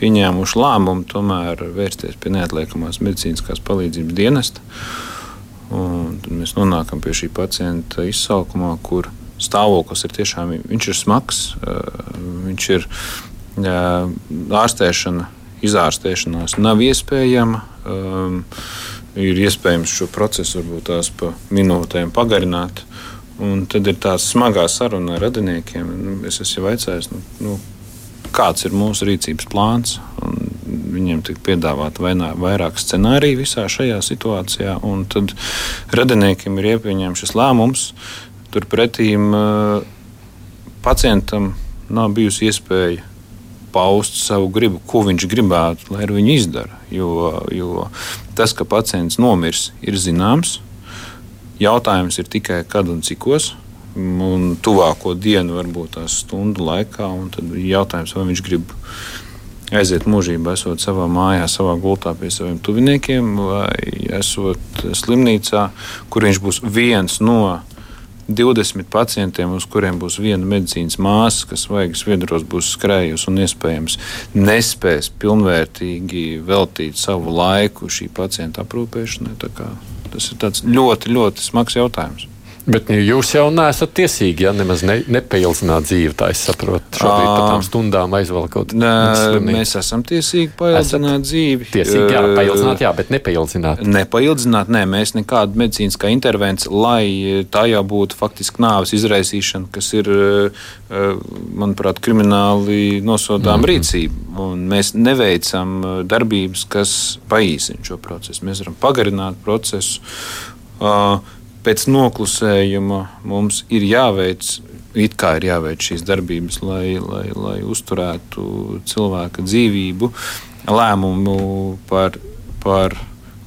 pieņēmuši lēmumu tomēr vērsties pie neatliekamās medicīniskās palīdzības dienesta. Un tad mēs nonākam pie šī pacienta izsaukumā, kur stāvoklis ir tiešām ir smags. Viņš ir ārstēšana, izārstēšanās nav iespējama. Ir iespējams šo procesu varbūt tās pa minūtēm pagarināt. Un tad ir tāda smagā saruna ar radiniekiem. Nu, es esmu jau aicējis, nu, nu, kāds ir mūsu rīcības plāns. Viņiem tika piedāvāta vairāk scenāriju visā šajā situācijā, tad radiniekiem ir jāpieņem šis lēmums. Turpretī pacientam nav bijusi iespēja paust savu gribu, ko viņš gribētu, lai viņu izdara. Jo, jo tas, ka pacients nomirs, ir zināms. Jautājums ir tikai kad un cikos un tuvāko dienu, varbūt tās stundu laikā. Tad ir jautājums, vai viņš grib aiziet mūžībā, esot savā mājā, savā gultā pie saviem tuviniekiem, vai esot slimnīcā, kur viņš būs viens no 20 pacientiem, uz kuriem būs viena medicīnas māsa, kas vaigas viedros būs skrējusi un iespējams nespēs pilnvērtīgi veltīt savu laiku šī pacienta aprūpēšanai. Tas ir ļoti, ļoti smags jautājums. Bet nu, jūs jau neesat tiesīgi, ja nemaz ne, nepaildzināt dzīvi. Tā es saprotu, šobrīd par tām stundām aizvelkot. Nē, mēs esam tiesīgi paildzināt dzīvi. Tiesīgi, jā, paildzināt, jā, bet nepaildzināt. Nepaildzināt, nē, mēs nekādu medicīniskā intervenci, lai tā jau būtu faktiski nāves izraisīšana, kas ir, manuprāt, krimināli nosodām mm -hmm. rīcība. Un mēs neveicam darbības, kas paīsina šo procesu. Mēs varam pagarināt procesu. Uh, pēc noklusējuma mums ir jāveic. It kā ir jāveic šīs darbības, lai, lai, lai uzturētu cilvēka dzīvību, lēmumu par, par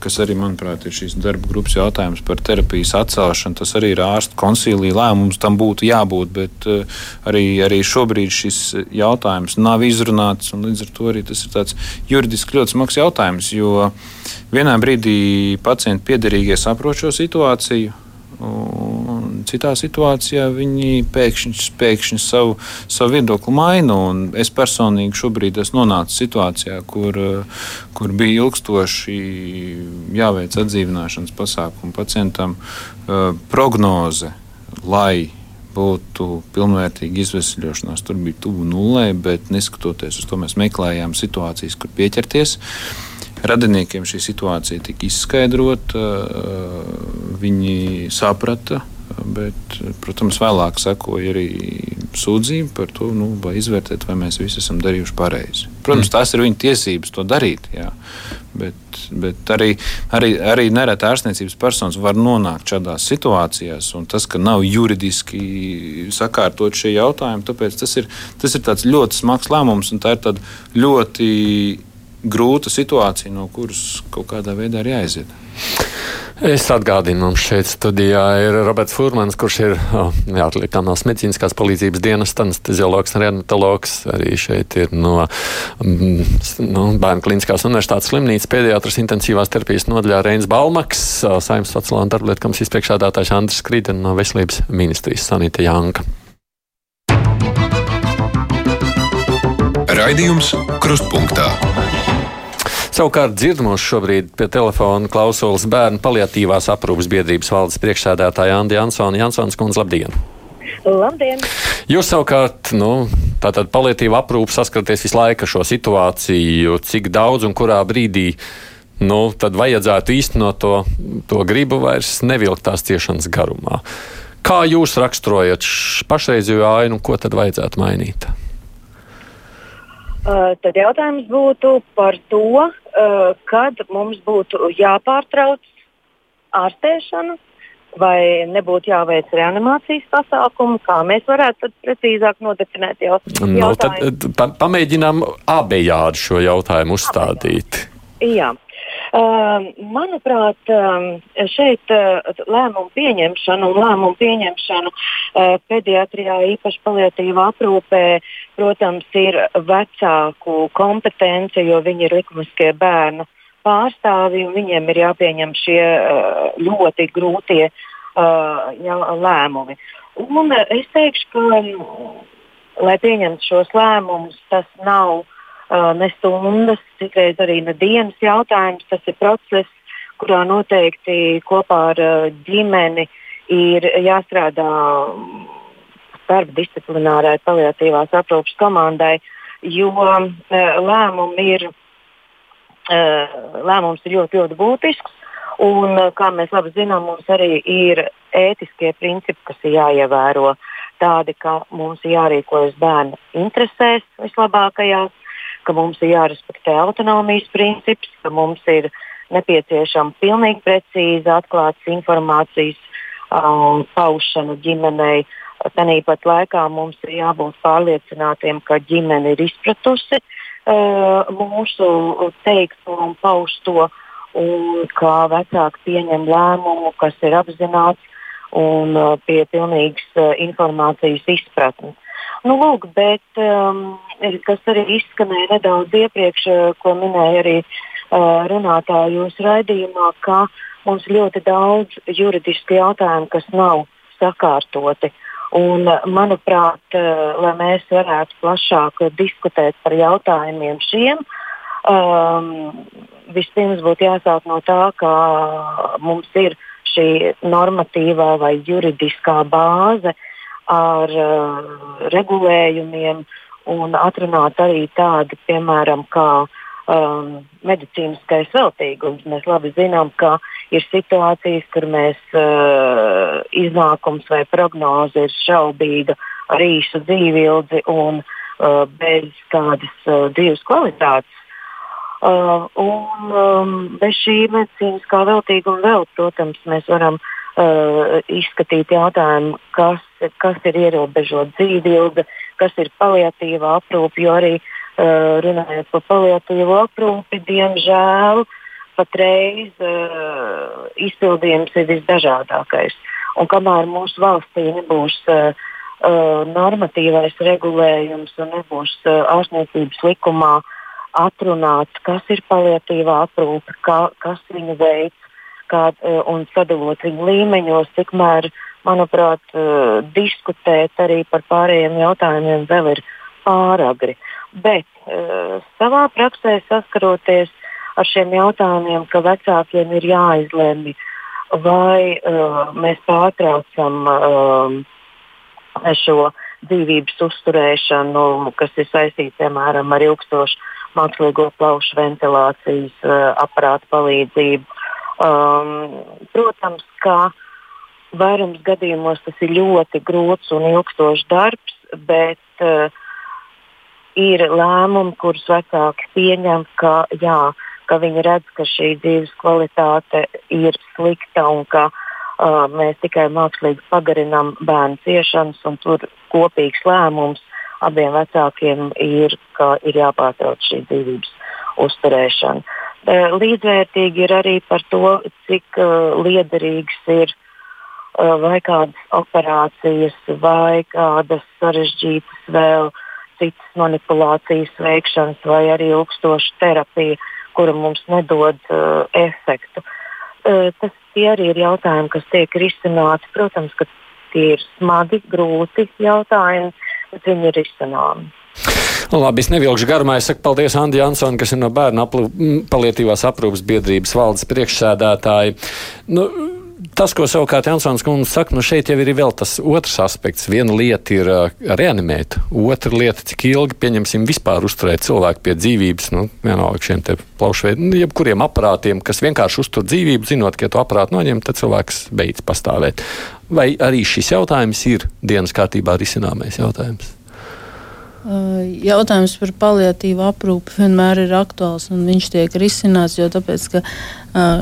kas arī, manuprāt, ir šīs darba grupas jautājums par terapijas atcelšanu. Tas arī ir ārsta konsilija lēmums, tam būtu jābūt, bet uh, arī, arī šobrīd šis jautājums nav izrunāts. Līdz ar to arī tas ir tāds juridiski ļoti smags jautājums, jo vienā brīdī pacienti piederīgie saprot šo situāciju Un citā situācijā viņi pēkšņi, pēkšņi savu, savu viedokli maina. Es personīgi šobrīd esmu nonācis situācijā, kur, kur bija ilgstoši jāveic atdzīvināšanas pasākumu pacientam prognoze, lai būtu pilnvērtīga izvesļošanās. Tur bija tuvu nulē, bet neskatoties uz to, mēs meklējām situācijas, kur pieķerties. Radiniekiem šī situācija tika izskaidrota, viņi saprata, bet, protams, vēlāk sekoja arī sūdzība par to, nu, vai izvērtēt, vai mēs visi esam darījuši pareizi. Protams, tās ir viņa tiesības to darīt, jā. bet, bet arī, arī, arī nereti ārstniecības personas var nonākt šādās situācijās, un tas, ka nav juridiski sakārtot šie jautājumi, tāpēc tas ir, tas ir ļoti smags lēmums, un tā ir ļoti grūta situācija, no kuras kaut kādā veidā ir jāiziet. Es atgādinu, mums šeit studijā ir Roberts Furmans, kurš ir neatliekamās medicīniskās palīdzības dienas anesteziologs un reanatologs. Arī šeit ir no, no Bērnu klīniskās universitātes slimnīcas pēdējātras intensīvās terapijas nodaļā Reins Balmaks, Saimnes sociālā un darblietu komisijas priekšādātājs Andris Krīden no Veselības ministrijas Sanita Janka. Raidījums Krustpunktā. Savukārt dzirdamos šobrīd pie telefona klausulas bērnu paliatīvās aprūpas biedrības valdes priekšsēdētāja Andi Jansona. Jansons kundze, labdien! Labdien! Jūs savukārt nu, tātad palietīva aprūpe saskaraties visu laiku šo situāciju, cik daudz un kurā brīdī nu, tad vajadzētu īstenot to, to gribu vairs nevilkt tās ciešanas garumā. Kā jūs raksturojat pašreizējo ainu, ko tad vajadzētu mainīt? Uh, tad jautājums būtu par to, uh, kad mums būtu jāpārtrauc ārstēšana, vai nebūtu jāveic reanimācijas pasākumu, kā mēs varētu precīzāk nodefinēt jau, nu, jautājumu. Tad pa, pamēģinām abejādi šo jautājumu uzstādīt. Abejādi. Jā. Manuprāt, šeit lēmumu pieņemšanu un lēmumu pieņemšanu pediatrijā, īpaši palietīvā aprūpē, protams, ir vecāku kompetence, jo viņi ir likumiskie bērnu pārstāvi un viņiem ir jāpieņem šie ļoti grūtie lēmumi. Un es teikšu, ka, lai pieņemtu šos lēmumus, tas nav ne stundas, citreiz arī ne dienas jautājums. Tas ir process, kurā noteikti kopā ar ģimeni ir jāstrādā starpdisciplinārai paliatīvās aprūpes komandai, jo lēmumi ir lēmums ir ļoti, ļoti būtisks. Un, kā mēs labi zinām, mums arī ir ētiskie principi, kas ir jāievēro. Tādi, ka mums jārīkojas bērnu interesēs vislabākajās, ka mums ir jārespektē autonomijas princips, ka mums ir nepieciešama pilnīgi precīza atklātas informācijas um, paušana ģimenei. Tāpat laikā mums ir jābūt pārliecinātiem, ka ģimene ir izpratusi uh, mūsu teikto un pausto, un kā vecāki pieņem lēmumu, kas ir apzināts un uh, pie pilnīgas uh, informācijas izpratnes. Nu, lūk, bet um, kas arī izskanēja nedaudz iepriekš, ko minēja arī uh, runātāji jūsu raidījumā, ka mums ļoti daudz juridisku jautājumu, kas nav sakārtoti. Uh, Un, manuprāt, eh, lai mēs varētu plašāk diskutēt par jautājumiem šiem, um, vispirms būtu jāsāk no tā, ka mums ir šī normatīvā vai juridiskā bāze ar uh, regulējumiem un atrunāt arī tādi, piemēram, kā um, medicīniskais veltīgums. Mēs labi zinām, ka ir situācijas, kur mēs uh, iznākums vai prognoze ir šaubīga ar īsu dzīvildzi un uh, bez kādas uh, dzīves kvalitātes. Uh, un um, bez šī medicīniskā veltīguma vēl, protams, mēs varam uh, izskatīt jautājumu, kas, kas ir ierobežot dzīvību, kas ir paliatīvā aprūpe, jo arī uh, runājot par paliatīvo aprūpi, diemžēl uh, patreiz uh, izpildījums ir visdažādākais. Un kamēr mūsu valstī nebūs uh, uh, normatīvais regulējums un nebūs uh, ārstniecības likumā atrunāts, kas ir paliatīvā aprūpe, kā, kas viņu veids kā, uh, un sadalot viņu līmeņos, tikmēr, manuprāt, uh, diskutēt arī par pārējiem jautājumiem vēl ir pāragri. Bet uh, savā praksē saskaroties ar šiem jautājumiem, ka vecākiem ir jāizlemj, vai mēs pārtraucam šo dzīvības uzturēšanu, kas ir saistīts piemēram ar ilgstošu mākslīgo plaušu ventilācijas uh, aparātu palīdzību. Um, protams, ka vairums gadījumos tas ir ļoti grūts un ilgstošs darbs, bet uh, ir lēmumi, kurus vecāki pieņem, ka jā, ka viņi redz, ka šī dzīves kvalitāte ir slikta un ka uh, mēs tikai mākslīgi pagarinām bērnu ciešanas, un tur kopīgs lēmums abiem vecākiem ir, ka ir jāpārtrauc šī dzīvības uzturēšana. Uh, līdzvērtīgi ir arī par to, cik uh, liederīgs ir uh, vai kādas operācijas, vai kādas sarežģītas vēl citas manipulācijas veikšanas, vai arī ilgstoša terapija kura mums nedod uh, efektu. Uh, tas arī ir jautājumi, kas tiek risināti. Protams, ka tie ir smagi, grūti jautājumi, viņi ir risināmi. Nu, labi, es nevilkšu garumā. Es saku paldies Andi Jansonam, kas ir no bērnu palietīvās aprūpas biedrības valdes priekšsēdētāji. Nu, Tas, ko savukārt Jansons kundze saka, nu šeit jau ir vēl tas otrs aspekts. Viena lieta ir uh, reanimēt, otra lieta, cik ilgi, pieņemsim, vispār uzturēt cilvēku pie dzīvības, nu, vienalga šiem te plaušveidiem, nu, jebkuriem aparātiem, kas vienkārši uztur dzīvību, zinot, ka ja to aparātu noņem, tad cilvēks beidz pastāvēt. Vai arī šis jautājums ir dienas kārtībā risināmais jautājums? Jautājums par paliatīvu aprūpi vienmēr ir aktuāls un viņš tiek risināts, jo tāpēc, ka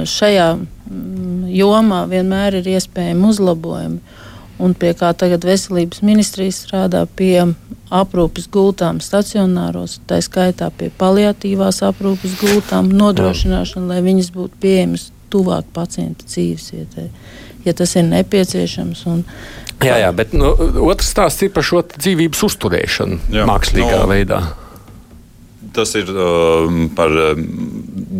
šajā mm, jomā vienmēr ir iespējami uzlabojumi. Un pie kā tagad veselības ministrija strādā pie aprūpes gultām stacionāros, tā skaitā pie paliatīvās aprūpes gultām, nodrošināšana, lai viņas būtu pieejamas tuvāk pacienta dzīvesvietai, ja tas ir nepieciešams. Un, Jā, jā, bet nu, otrs stāsts ir par šo dzīvības uzturēšanu jā, mākslīgā no, veidā. Tas ir uh, par uh,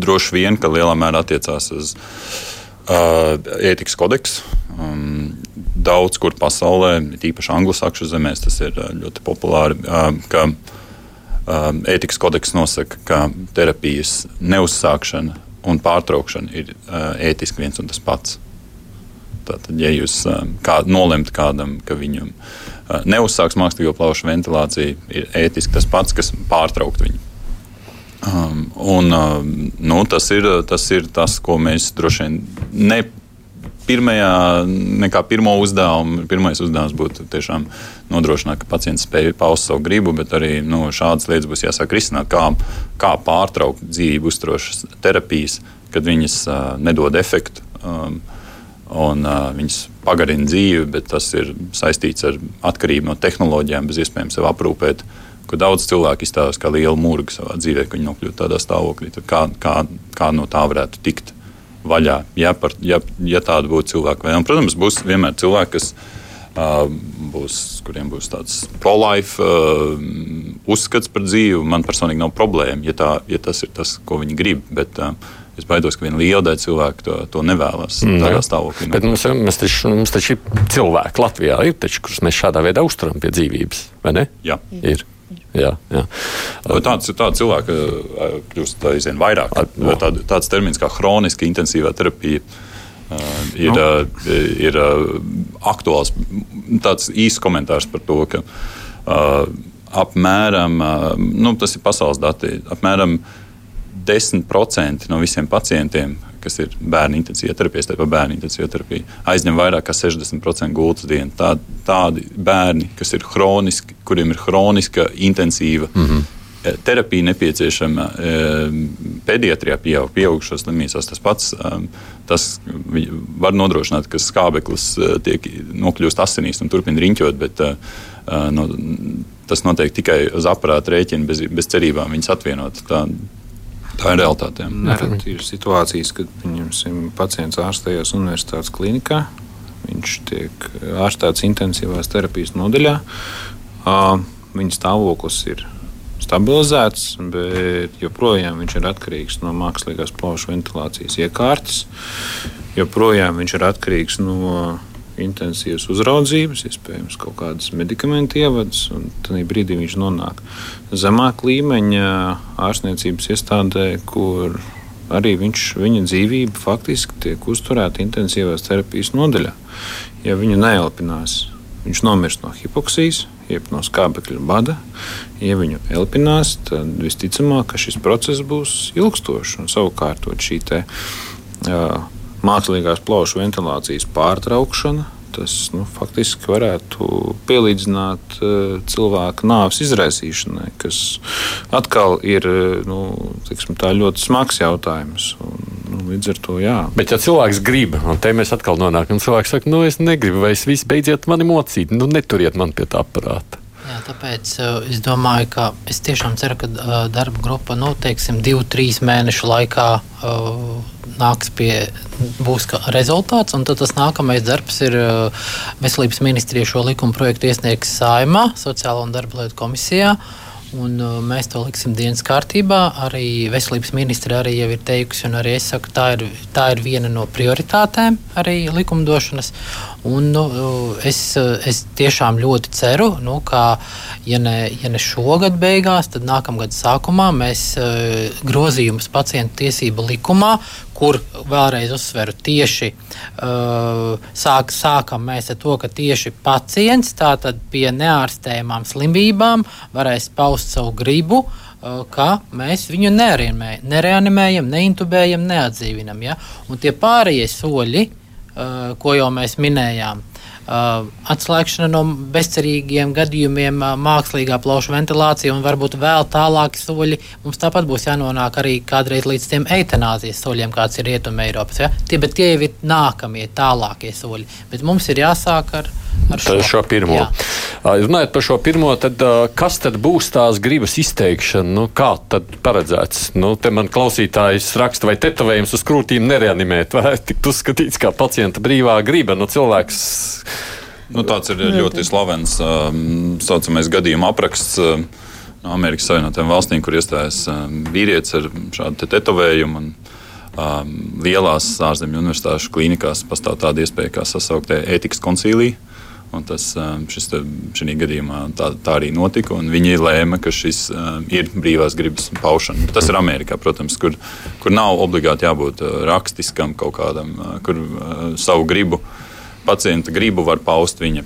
droši vien, ka lielā mērā attiecās uz uh, ētikas kodeksu. Um, daudz kur pasaulē, tīpaši anglosakšu zemēs, tas ir uh, ļoti populāri. Uh, ka, ētikas kodeks nosaka, ka terapijas neuzsākšana un pārtraukšana ir uh, ētiski viens un tas pats. Tātad, ja jūs kā, nolemt kādam, ka viņam neuzsāks mākslīgo plaušu ventilāciju, ir ētiski tas pats, kas pārtraukt viņu. Um, un, um, nu, tas, ir, tas ir tas, ko mēs droši vien ne pirmajā, nekā pirmo uzdevumu. Pirmais uzdevums būtu tiešām nodrošināt, ka pacients spēj paust savu gribu, bet arī nu, šādas lietas būs jāsāk risināt, kā, kā pārtraukt dzīvību uzturošas terapijas, kad viņas uh, nedod efektu. Um, un uh, viņas pagarina dzīvi, bet tas ir saistīts ar atkarību no tehnoloģijām, bez iespējams sev aprūpēt. Daudz cilvēku izstāsta kā liela mūrga savā dzīvē, ka viņi nokļūst tādā stāvoklī. Kā, kā, kā no tā varētu tikt vaļā, ja, par, ja, ja tāda būtu cilvēka. Un, protams, būs vienmēr cilvēki, kas uh, būs, kuriem būs tāds pro-life uh, uzskats par dzīvi. Man personīgi nav problēma, ja, tā, ja tas ir tas, ko viņi grib. Bet, uh, Es baidos, ka viena liela daļa cilvēku to, to nevēlas. Mm, tādā stāvoklī. Bet mums, mums, taču, mums taču ir cilvēki Latvijā, ir, taču, kurus mēs šādā veidā uzturam pie dzīvības. Vai ne? Jā. Ir. Jā, jā. Tāds, tāds cilvēks kļūst aizvien vairāk. Tā, tāds termins kā hroniska intensīvā terapija. Uh, ir, nu. uh, ir aktuāls tāds īsts komentārs par to, ka apmēram, nu, tas ir pasaules dati, apmēram 10% no visiem pacientiem, kas ir bērnu intensīvā terapija, tāpat bērnu intensīvā terapija, aizņem vairāk kā 60% gultas dienu. Tā, tādi bērni, kas ir hroniski, kuriem ir hroniska, intensīva mm -hmm. terapija nepieciešama e, pediatrijā, pieaug, pieaugušos slimībās, tas pats. E, tas var nodrošināt, ka skābeklis tiek nokļūst asinīs un turpina riņķot, bet no, tas notiek tikai uz aparāta rēķina, bez, bez cerībām viņas atvienot. Tā, Tā ir realitāte. Ir situācijas, kad pacients ārstējas universitātes klinikā. Viņš tiek ārstēts intensīvās terapijas nodaļā. Viņa stāvoklis ir stabilizēts, bet joprojām viņš ir atkarīgs no mākslīgās plaušu ventilācijas iekārtas. Joprojām viņš ir atkarīgs no intensīvas uzraudzības, iespējams, kaut kādas medikamentu ievadas, un tad brīdī viņš nonāk zemāk līmeņa ārstniecības iestādē, kur arī viņš, viņa dzīvība faktiski tiek uzturēta intensīvās terapijas nodaļā. Ja viņu neelpinās, viņš nomirs no hipoksijas, jeb no skābekļa bada. Ja viņu elpinās, tad visticamāk, šis process būs ilgstošs un savukārt šī te, uh, mākslīgās plaušu ventilācijas pārtraukšana. Tas nu, faktiski varētu pielīdzināt uh, cilvēka nāves izraisīšanai, kas atkal ir nu, tiksim, ļoti smags jautājums. Un, nu, līdz ar to jā. Bet, ja cilvēks grib, un te mēs atkal nonākam, cilvēks saka, nu, es negribu, vai es visi beidziet mani mocīt, nu, neturiet man pie tā aparāta. Jā, tāpēc uh, es domāju, ka es tiešām ceru, ka uh, darba grupa nu, teiksim, divu, trīs mēnešu laikā uh, nāks pie, būs rezultāts. Tad tas nākamais darbs ir Veselības ministrija šo likuma projektu iesniegs Saimā, Sociālo un darba lietu komisijā. Un, mēs to liksim dienas kārtībā. Arī veselības ministra arī jau ir teikusi, un arī es saku, tā ir, tā ir viena no prioritātēm arī likumdošanas. Un, nu, es, es tiešām ļoti ceru, nu, ka, ja ne, ja ne šogad beigās, tad nākamgad sākumā mēs uh, grozījumus pacientu tiesību likumā, kur vēlreiz uzsveru tieši uh, sāk, sākam mēs ar to, ka tieši pacients tātad pie neārstējumām slimībām varēs paust savu gribu. Uh, ka mēs viņu nereanimējam, neintubējam, neatdzīvinam. Ja? Un tie pārējie soļi, uh, ko jau mēs minējām. Uh, atslēgšana no bezcerīgiem gadījumiem, uh, mākslīgā plaušu ventilācija un varbūt vēl tālāki soļi. Mums tāpat būs jānonāk arī kādreiz līdz tiem eitanāzijas soļiem, kāds ir Rietumē Eiropas. Ja? Tie, tie jau ir nākamie, tālākie soļi. Bet mums ir jāsāk ar ar šo, šo pirmo. Jā. Runājot par šo pirmo, tad kas tad būs tās gribas izteikšana? Nu, kā tad paredzēts? Nu, te man klausītājs raksta, vai tetovējums uz krūtīm nereanimēt, vai tikt uzskatīts kā pacienta brīvā griba. Nu, cilvēks... Nu, tāds ir ļoti slavens um, saucamais gadījuma apraksts. Um, no Amerikas Savienotajām valstīm, kur iestājas um, vīrietis ar šādu te tetovējumu. Un, um, lielās ārzemju universitāšu klīnikās pastāv tāda iespēja, kā sasauktē ētikas koncīlija. Tas um, šis, šī gadījumā tā, tā arī notika. Viņi lēma, ka šis um, ir brīvās gribas paušana. Tas ir Amerikā, protams, kur, kur nav obligāti jābūt uh, rakstiskam kaut kādam, kur savu gribu, pacienta gribu var paust viņa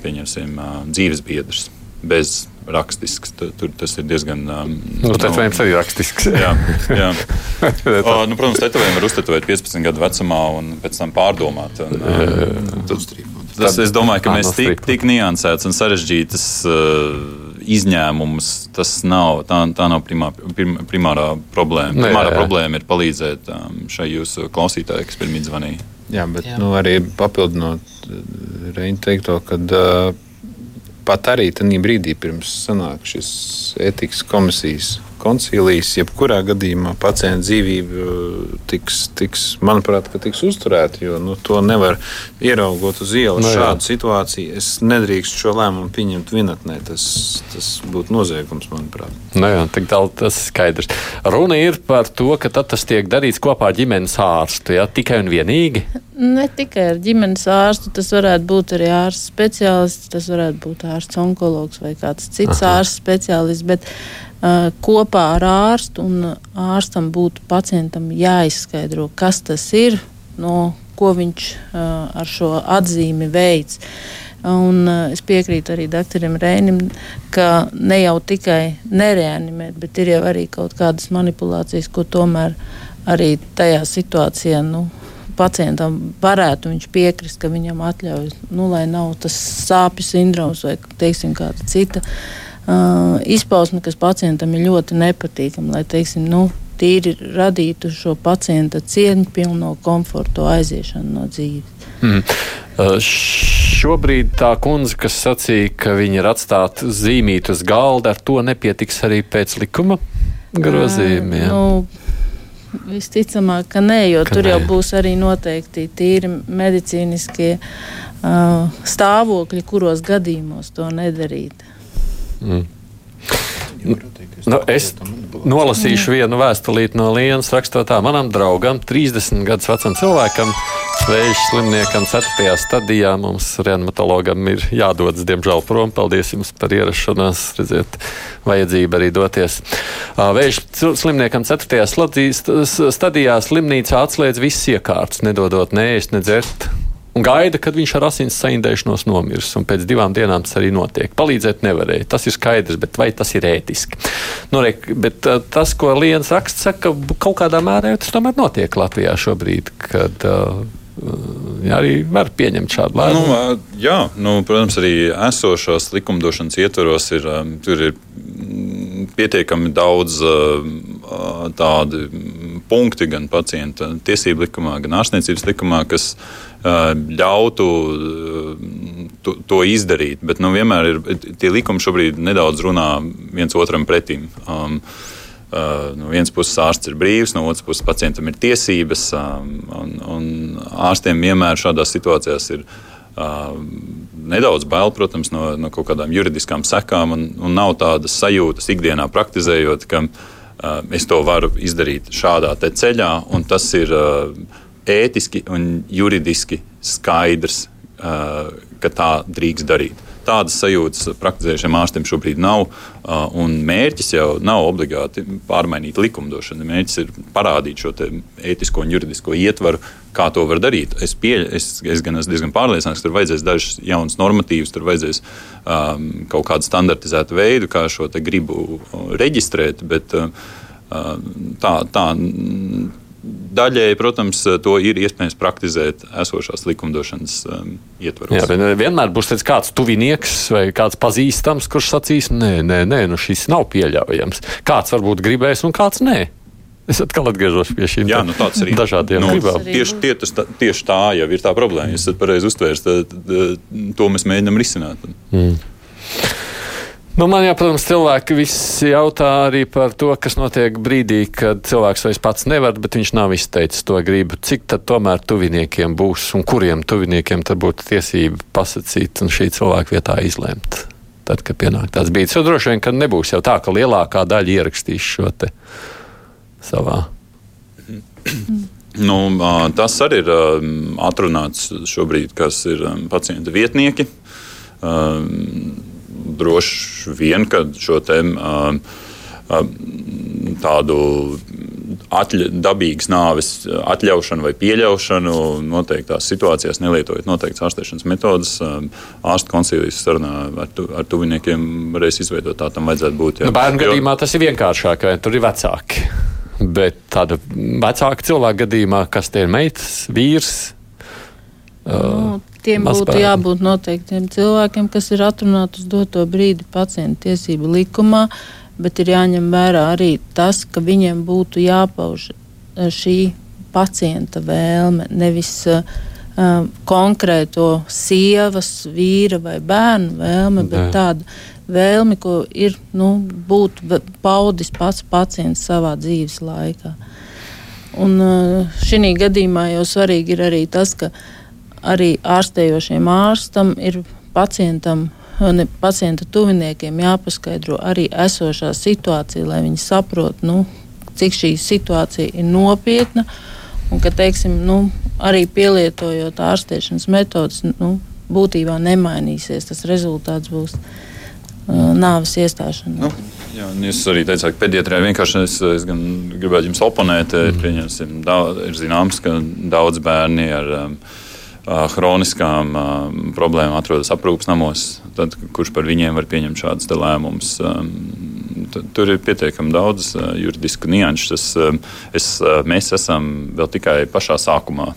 dzīves biedrs bez rakstisks. Tur tas ir diezgan. Um, nu, tetovējums arī rakstisks. *laughs* jā, jā. *laughs* o, nu, protams, tetovējumi var uztetovēt 15 gadu vecumā un pēc tam pārdomāt. Un, um, tad, Tas, es domāju, ka mēs tik, tik niansēts un sarežģītas uh, izņēmumus. Tas nav, tā, tā nav primā, prim, primārā problēma. Ne, primārā jā, jā. problēma ir palīdzēt um, šai jūsu klausītājai, kas pirmie zvanīja. Jā, bet jā. Nu, arī papildinot uh, Reina teikto, ka uh, pat arī tajā brīdī, pirms sanāk šis etikas komisijas koncīlijas, jebkurā gadījumā pacienta dzīvība uh, tiks, tiks manuprāt, tiks uzturēta. Jo nu, to nevar ieraugot uz ielas. No, nu šādu situāciju es nedrīkstu šo lēmumu pieņemt vienatnē. Tas, tas būtu noziegums, manuprāt. No nu jā, tik tālu tas ir skaidrs. Runa ir par to, ka tas tiek darīts kopā ar ģimenes ārstu. Ja? Tikai un vienīgi. Ne tikai ar ģimenes ārstu, tas varētu būt arī ārsts speciālists, tas varētu būt ārsts onkologs vai kāds cits Aha. ārsts speciālists. Bet Uh, kopā ar ārstu, un ārstam būtu pacientam jāizskaidro, kas tas ir, no ko viņš uh, ar šo atzīmi veids. Un, uh, es piekrītu arī doktoram Rēnim, ka ne jau tikai nereanimēt, bet ir jau arī kaut kādas manipulācijas, ko tomēr arī tajā situācijā nu, pacientam varētu piekrist, ka viņam atļauj, nu, lai nav tas sāpju sindroms vai teiksim, kāda cita uh, uh, izpausme, kas pacientam ir ļoti nepatīkama, lai teiksim, nu, tīri radītu šo pacienta cieņpilno komfortu aiziešanu no dzīves. Mm. Šobrīd tā kundze, kas sacīja, ka viņa ir atstāta zīmīt uz galda, ar to nepietiks arī pēc likuma grozījumiem. Uh, nu, Visticamāk, ka nē, jo ka tur nē. jau būs arī noteikti tīri medicīniskie uh, stāvokļi, kuros gadījumos to nedarīt. Mm. Nu, es nolasīšu vienu vēstulīti no Lienas. Rakstot tā, manam draugam, 30 gadus vecam cilvēkam, vēža slimniekam, 4. stadijā mums reanimatologam ir jādodas, diemžēl, prom. Paldies jums par ierašanos, redziet, vajadzība arī doties. Vēža slimniekam 4. stadijā slimnīcā atslēdz visas iekārtas, nedodot neēst, nedzert un gaida, kad viņš ar asins saindēšanos nomirs. Un pēc divām dienām tas arī notiek. Palīdzēt nevarēja. Tas ir skaidrs, bet vai tas ir ētiski? Nu, re, bet uh, tas, ko Lienas raksts saka, kaut kādā mērā tas tomēr notiek Latvijā šobrīd. Kad, uh, arī var pieņemt šādu lēmumu. Nu, jā, nu, protams, arī esošās likumdošanas ietvaros ir, ir mm, pietiekami daudz tādu punktu gan pacienta tiesību likumā, gan ārstniecības likumā, kas ļautu to, to izdarīt. Bet nu, vienmēr ir tie likumi šobrīd nedaudz runā viens otram pretim. Um, Uh, no vienas puses ārsts ir brīvs, no otras puses pacientam ir tiesības. Um, un, un ārstiem vienmēr šādās situācijās ir uh, nedaudz bail, protams, no, no kaut kādām juridiskām sekām, un, un nav tādas sajūtas ikdienā praktizējot, ka uh, es to varu izdarīt šādā ceļā, un tas ir. Uh, ētiski un juridiski skaidrs, ka tā drīkst darīt. Tādas sajūtas praktizējušiem ārstiem šobrīd nav. Mērķis jau nav obligāti pārmainīt likumdošanu. Mērķis ir parādīt šo ētisko un juridisko ietvaru, kā to var darīt. Es, pieļ, es, es gan esmu diezgan pārliecināts, ka tur vajadzēs dažas jaunas normatīvas, tur vajadzēs um, kaut kādu standartizētu veidu, kā šo gribu reģistrēt. Bet, uh, tā, tā Daļēji, protams, to ir iespējams praktizēt esošās likumdošanas um, ietvaros. Jā, bet vienmēr būs kāds tuvinieks vai kāds pazīstams, kurš sacīs, nē, nē, nē nu šis nav pieļaujams. Kāds varbūt gribēs un kāds nē. Es atkal atgriežos pie šīm Jā, nu, dažādiem nu, gribām. Tieši, tie, tas, tieši tā jau ir tā problēma. Ja esat pareizi uztvērs, tad, tad to mēs mēģinām risināt. Mm. Nu, man jau, protams, cilvēki visi jautā arī par to, kas notiek brīdī, kad cilvēks vairs pats nevar, bet viņš nav izteicis to gribu. Cik tad tomēr tuviniekiem būs un kuriem tuviniekiem tad būtu tiesība pasakīt un šī cilvēka vietā izlemt? Tad, kad pienāk tāds brīdis, jo droši vien, ka nebūs jau tā, ka lielākā daļa ierakstīs šo te savā. Nu, tas arī ir atrunāts šobrīd, kas ir pacienta vietnieki droši vien, ka šo tēmu tādu atļa, dabīgas nāves atļaušanu vai pieļaušanu noteiktās situācijās, nelietojot noteiktas ārstēšanas metodas. Ārstu koncilijas sarunā ar, tu, ar tuviniekiem varēs izveidot tā, tam vajadzētu būt. Jā. Nu, bērnu gadījumā tas ir vienkāršāk, tur ir vecāki. Bet tāda vecāka cilvēka gadījumā, kas tie ir meitas, vīrs, Nu, tiem būtu bērni. jābūt noteiktiem cilvēkiem, kas ir atrunāti uz doto brīdi pacienta tiesību likumā, bet ir jāņem vērā arī tas, ka viņiem būtu jāpauž e, šī pacienta vēlme, nevis uh, konkrēto sievas, vīra vai bērnu vēlme, Nē. bet tāda vēlme, ko ir nu, būtu paudis pats pacients savā dzīves laikā. Un šī gadījumā jau svarīgi ir arī tas, ka uh, arī ārstējošiem ārstam ir pacientam. Ne, pacienta tuviniekiem jāpaskaidro arī esošā situācija, lai viņi saprotu, nu, cik šī situācija ir nopietna. Un ka, teiksim, nu, arī pielietojot ārstēšanas metodas, nu, būtībā nemainīsies. Tas rezultāts būs uh, nāves iestāšanās. Nu. Jā, jūs arī teicāt, ka pediatrija vienkārši es, es gribētu jums oponēt. Mm. Ir, ir zināms, ka daudz bērni ar um, hroniskām problēmām atrodas aprūpas namos, tad, kurš par viņiem var pieņemt šādus lēmumus. Tur ir pietiekami daudz juridisku nianšu. Es, es, mēs esam vēl tikai pašā sākumā.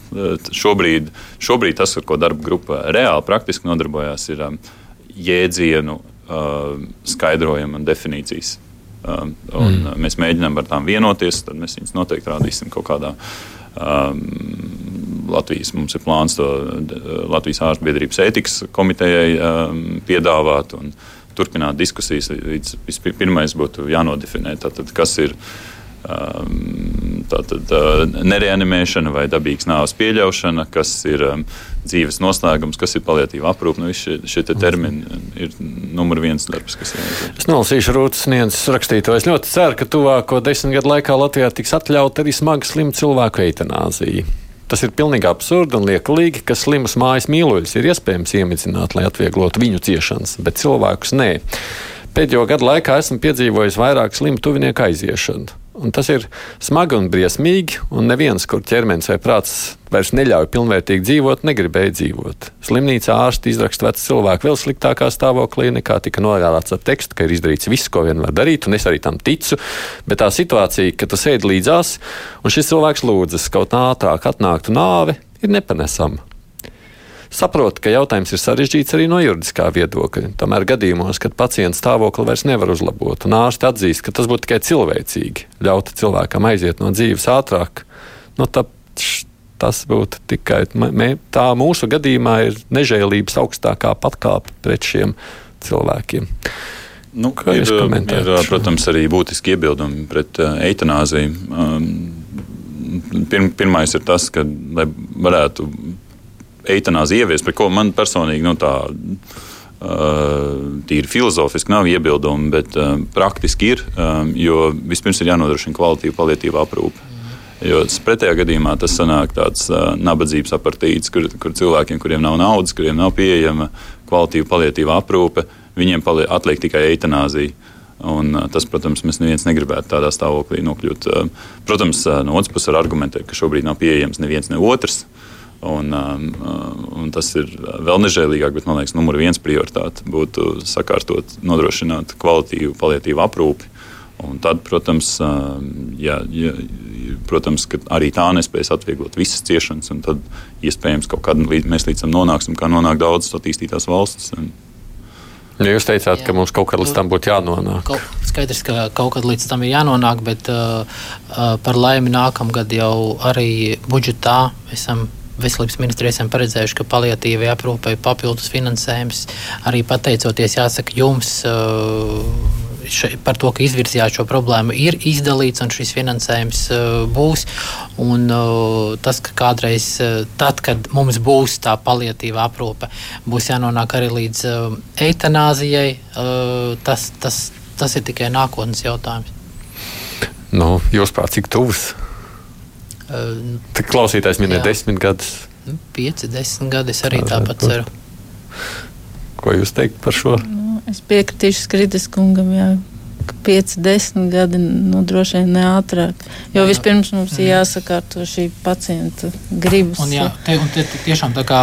Šobrīd, šobrīd tas, ar ko darba grupa reāli praktiski nodarbojās, ir jēdzienu skaidrojuma un definīcijas. Un mm. Mēs mēģinām ar tām vienoties, tad mēs viņus noteikti rādīsim kaut kādā um, Latvijas mums ir plāns to Latvijas ārstu biedrības ētikas komitejai um, piedāvāt un turpināt diskusijas. Pirmais būtu jānodefinē, tātad, kas ir um, tātad, uh, nereanimēšana vai dabīgas nāves pieļaušana, kas ir um, dzīves noslēgums, kas ir paliatīva aprūpe. Nu, šie, šie termini ir numur viens darbs, kas ir. Es nolasīšu Rūtas Niences rakstīto. Es ļoti ceru, ka tuvāko desmit gadu laikā Latvijā tiks atļauta arī smagi slimu cilvēku eitanāzija. Tas ir pilnīgi absurdi un liekulīgi, ka slimus mājas mīluļus ir iespējams iemidzināt, lai atvieglotu viņu ciešanas, bet cilvēkus nē. Pēdējo gadu laikā esmu piedzīvojis vairāk slimu tuvinieku aiziešanu. Un tas ir smagi un briesmīgi, un neviens, kur ķermenis vai prāts vairs neļauj pilnvērtīgi dzīvot, negribēja dzīvot. Slimnīcā ārsti izraksta vecu cilvēku vēl sliktākā stāvoklī, nekā tika norādīts ar tekstu, ka ir izdarīts viss, ko vien var darīt, un es arī tam ticu. Bet tā situācija, ka tu sēdi līdzās, un šis cilvēks lūdzas kaut ātrāk atnāktu nāve, ir nepanesama. Saprotu, ka jautājums ir sarežģīts arī no juridiskā viedokļa. Tomēr gadījumos, kad pacienta stāvokli vairs nevar uzlabot, un ārsti atzīst, ka tas būtu tikai cilvēcīgi, ļaut cilvēkam aiziet no dzīves ātrāk, nu, tas būtu tikai tā mūsu gadījumā ir nežēlības augstākā patkāpe pret šiem cilvēkiem. Nu, ir, ir, protams, arī būtiski iebildumi pret uh, eitanāziju. Um, pirm, pirmais ir tas, ka, lai varētu eitanāzi ieviest, pret ko man personīgi nu, tā. Uh, tīri filozofiski nav iebildumi, bet uh, praktiski ir. Um, jo vispirms ir jānodrošina kvalitīva palietīva aprūpe. Jo pretējā gadījumā tas sanāk tāds uh, nabadzības apartīts, kur, kur cilvēkiem, kuriem nav naudas, kuriem nav pieejama kvalitīva palietīva aprūpe, viņiem palie, atliek tikai eitanāzija. Un, tas, protams, mēs neviens negribētu tādā stāvoklī nokļūt. Protams, no otras puses var argumentēt, ka šobrīd nav pieejams neviens ne otrs. Un, un tas ir vēl nežēlīgāk, bet man liekas, numur viens prioritāte būtu sakārtot, nodrošināt kvalitīvu palietīvu aprūpi. Un tad, protams, ja, ja, protams arī tā nespēs atvieglot visas ciešanas, un tad iespējams kaut kad mēs līdz tam nonāksim, kā nonāk daudzas attīstītās valstis. Un, Ja jūs teicāt, Jā. ka mums kaut kad līdz tam būtu jānonāk. Kaut, skaidrs, ka kaut kad līdz tam ir jānonāk, bet uh, uh, par laimi nākamgad jau arī budžetā esam veselības ministrija esam paredzējuši, ka paliatīvai aprūpei papildus finansējums arī pateicoties, jāsaka, jums. Uh, še, par to, ka izvirzījāt šo problēmu, ir izdalīts un šis finansējums uh, būs. Un, uh, tas, ka kādreiz, uh, tad, kad mums būs tā paliatīva aprūpe, būs jānonāk arī līdz uh, eitanāzijai, uh, tas, tas, tas ir tikai nākotnes jautājums. Nu, jūs prāt, cik tuvs? Tad klausītājs minēja desmit gadus. Nu, pieci, desmit gadi es arī tāpat ceru. Ko jūs teikt par šo? Nu, Es piekritīšu Skritas kungam, jā, ka 5, 10 gadi nu, droši vien ne ātrāk. Jo vispirms mums ir jāsakārto šī pacienta gribas. Un, jā, te, un te, tiešām tā kā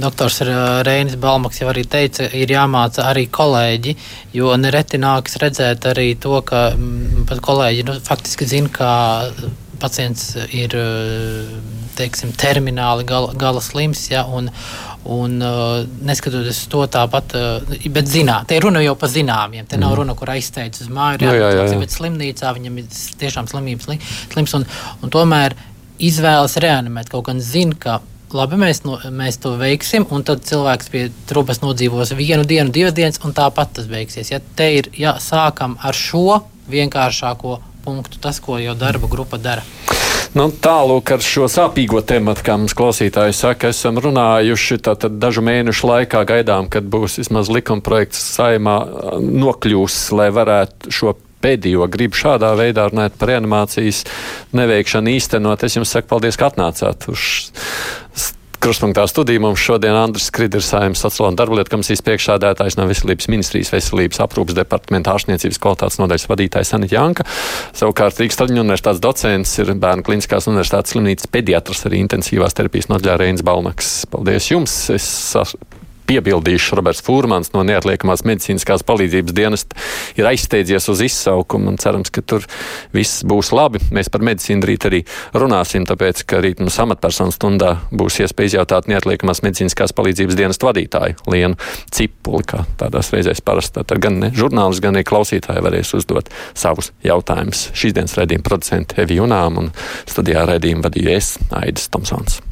doktors Reinis Balmaks jau arī teica, ir jāmāca arī kolēģi, jo nereti nāks redzēt arī to, ka mm, pat kolēģi nu, faktiski zina, kā pacients ir teiksim, termināli gala, gala slims. Ja, un, Un, uh, neskatoties to tāpat, uh, bet zinā, te ir runa jau par zināmiem. Te nav mm. runa, kur aizsteidz uz māju, ir jābūt slimnīcā, viņam ir tiešām slimības slims. Un, un tomēr izvēlas reanimēt. Kaut gan zina, ka labi, mēs, no, mēs to veiksim, un tad cilvēks pie trupas nodzīvos vienu dienu, divas dienas, un tāpat tas beigsies. Ja te ir jā, sākam ar šo vienkāršāko punktu, tas, ko jau darba grupa dara. Nu, Tālāk ar šo sāpīgo tematu, kā mums klausītāji saka, esam runājuši dažu mēnešu laikā. Gaidām, kad būs vismaz likuma projekts saimā nokļūs, lai varētu šo pēdējo gribu šādā veidā runāt par reanimācijas neveikšanu īstenot. Es jums saku paldies, ka atnācāt uz Kruspunktā studijā mums šodien Andris Skriders, Saimnes sociālā darba lietu komisijas priekšsādātājs no Veselības ministrijas veselības aprūpas departamenta ārstniecības kvalitātes nodaļas vadītājs Anita Janka. Savukārt Rīgas Traģiņu universitātes docents ir Bērnu kliniskās universitātes slimnīcas pediatrs, arī intensīvās terapijas nodaļā Reinis Balnaks. Paldies jums! Es piebildīšu, Roberts Fūrmans no neatliekamās medicīniskās palīdzības dienesta ir aizsteidzies uz izsaukumu un cerams, ka tur viss būs labi. Mēs par medicīnu rīt arī runāsim, tāpēc, ka rīt mums amatpersonu stundā būs iespēja izjautāt neatliekamās medicīniskās palīdzības dienesta vadītāju Lienu Cipuli, kā tādās reizēs parasti. Tad gan ne, žurnālisti, gan arī klausītāji varēs uzdot savus jautājumus. Šīs dienas redzījuma producenti Evi Junām un studijā redzījuma vadīja es, Aidis Tomsons.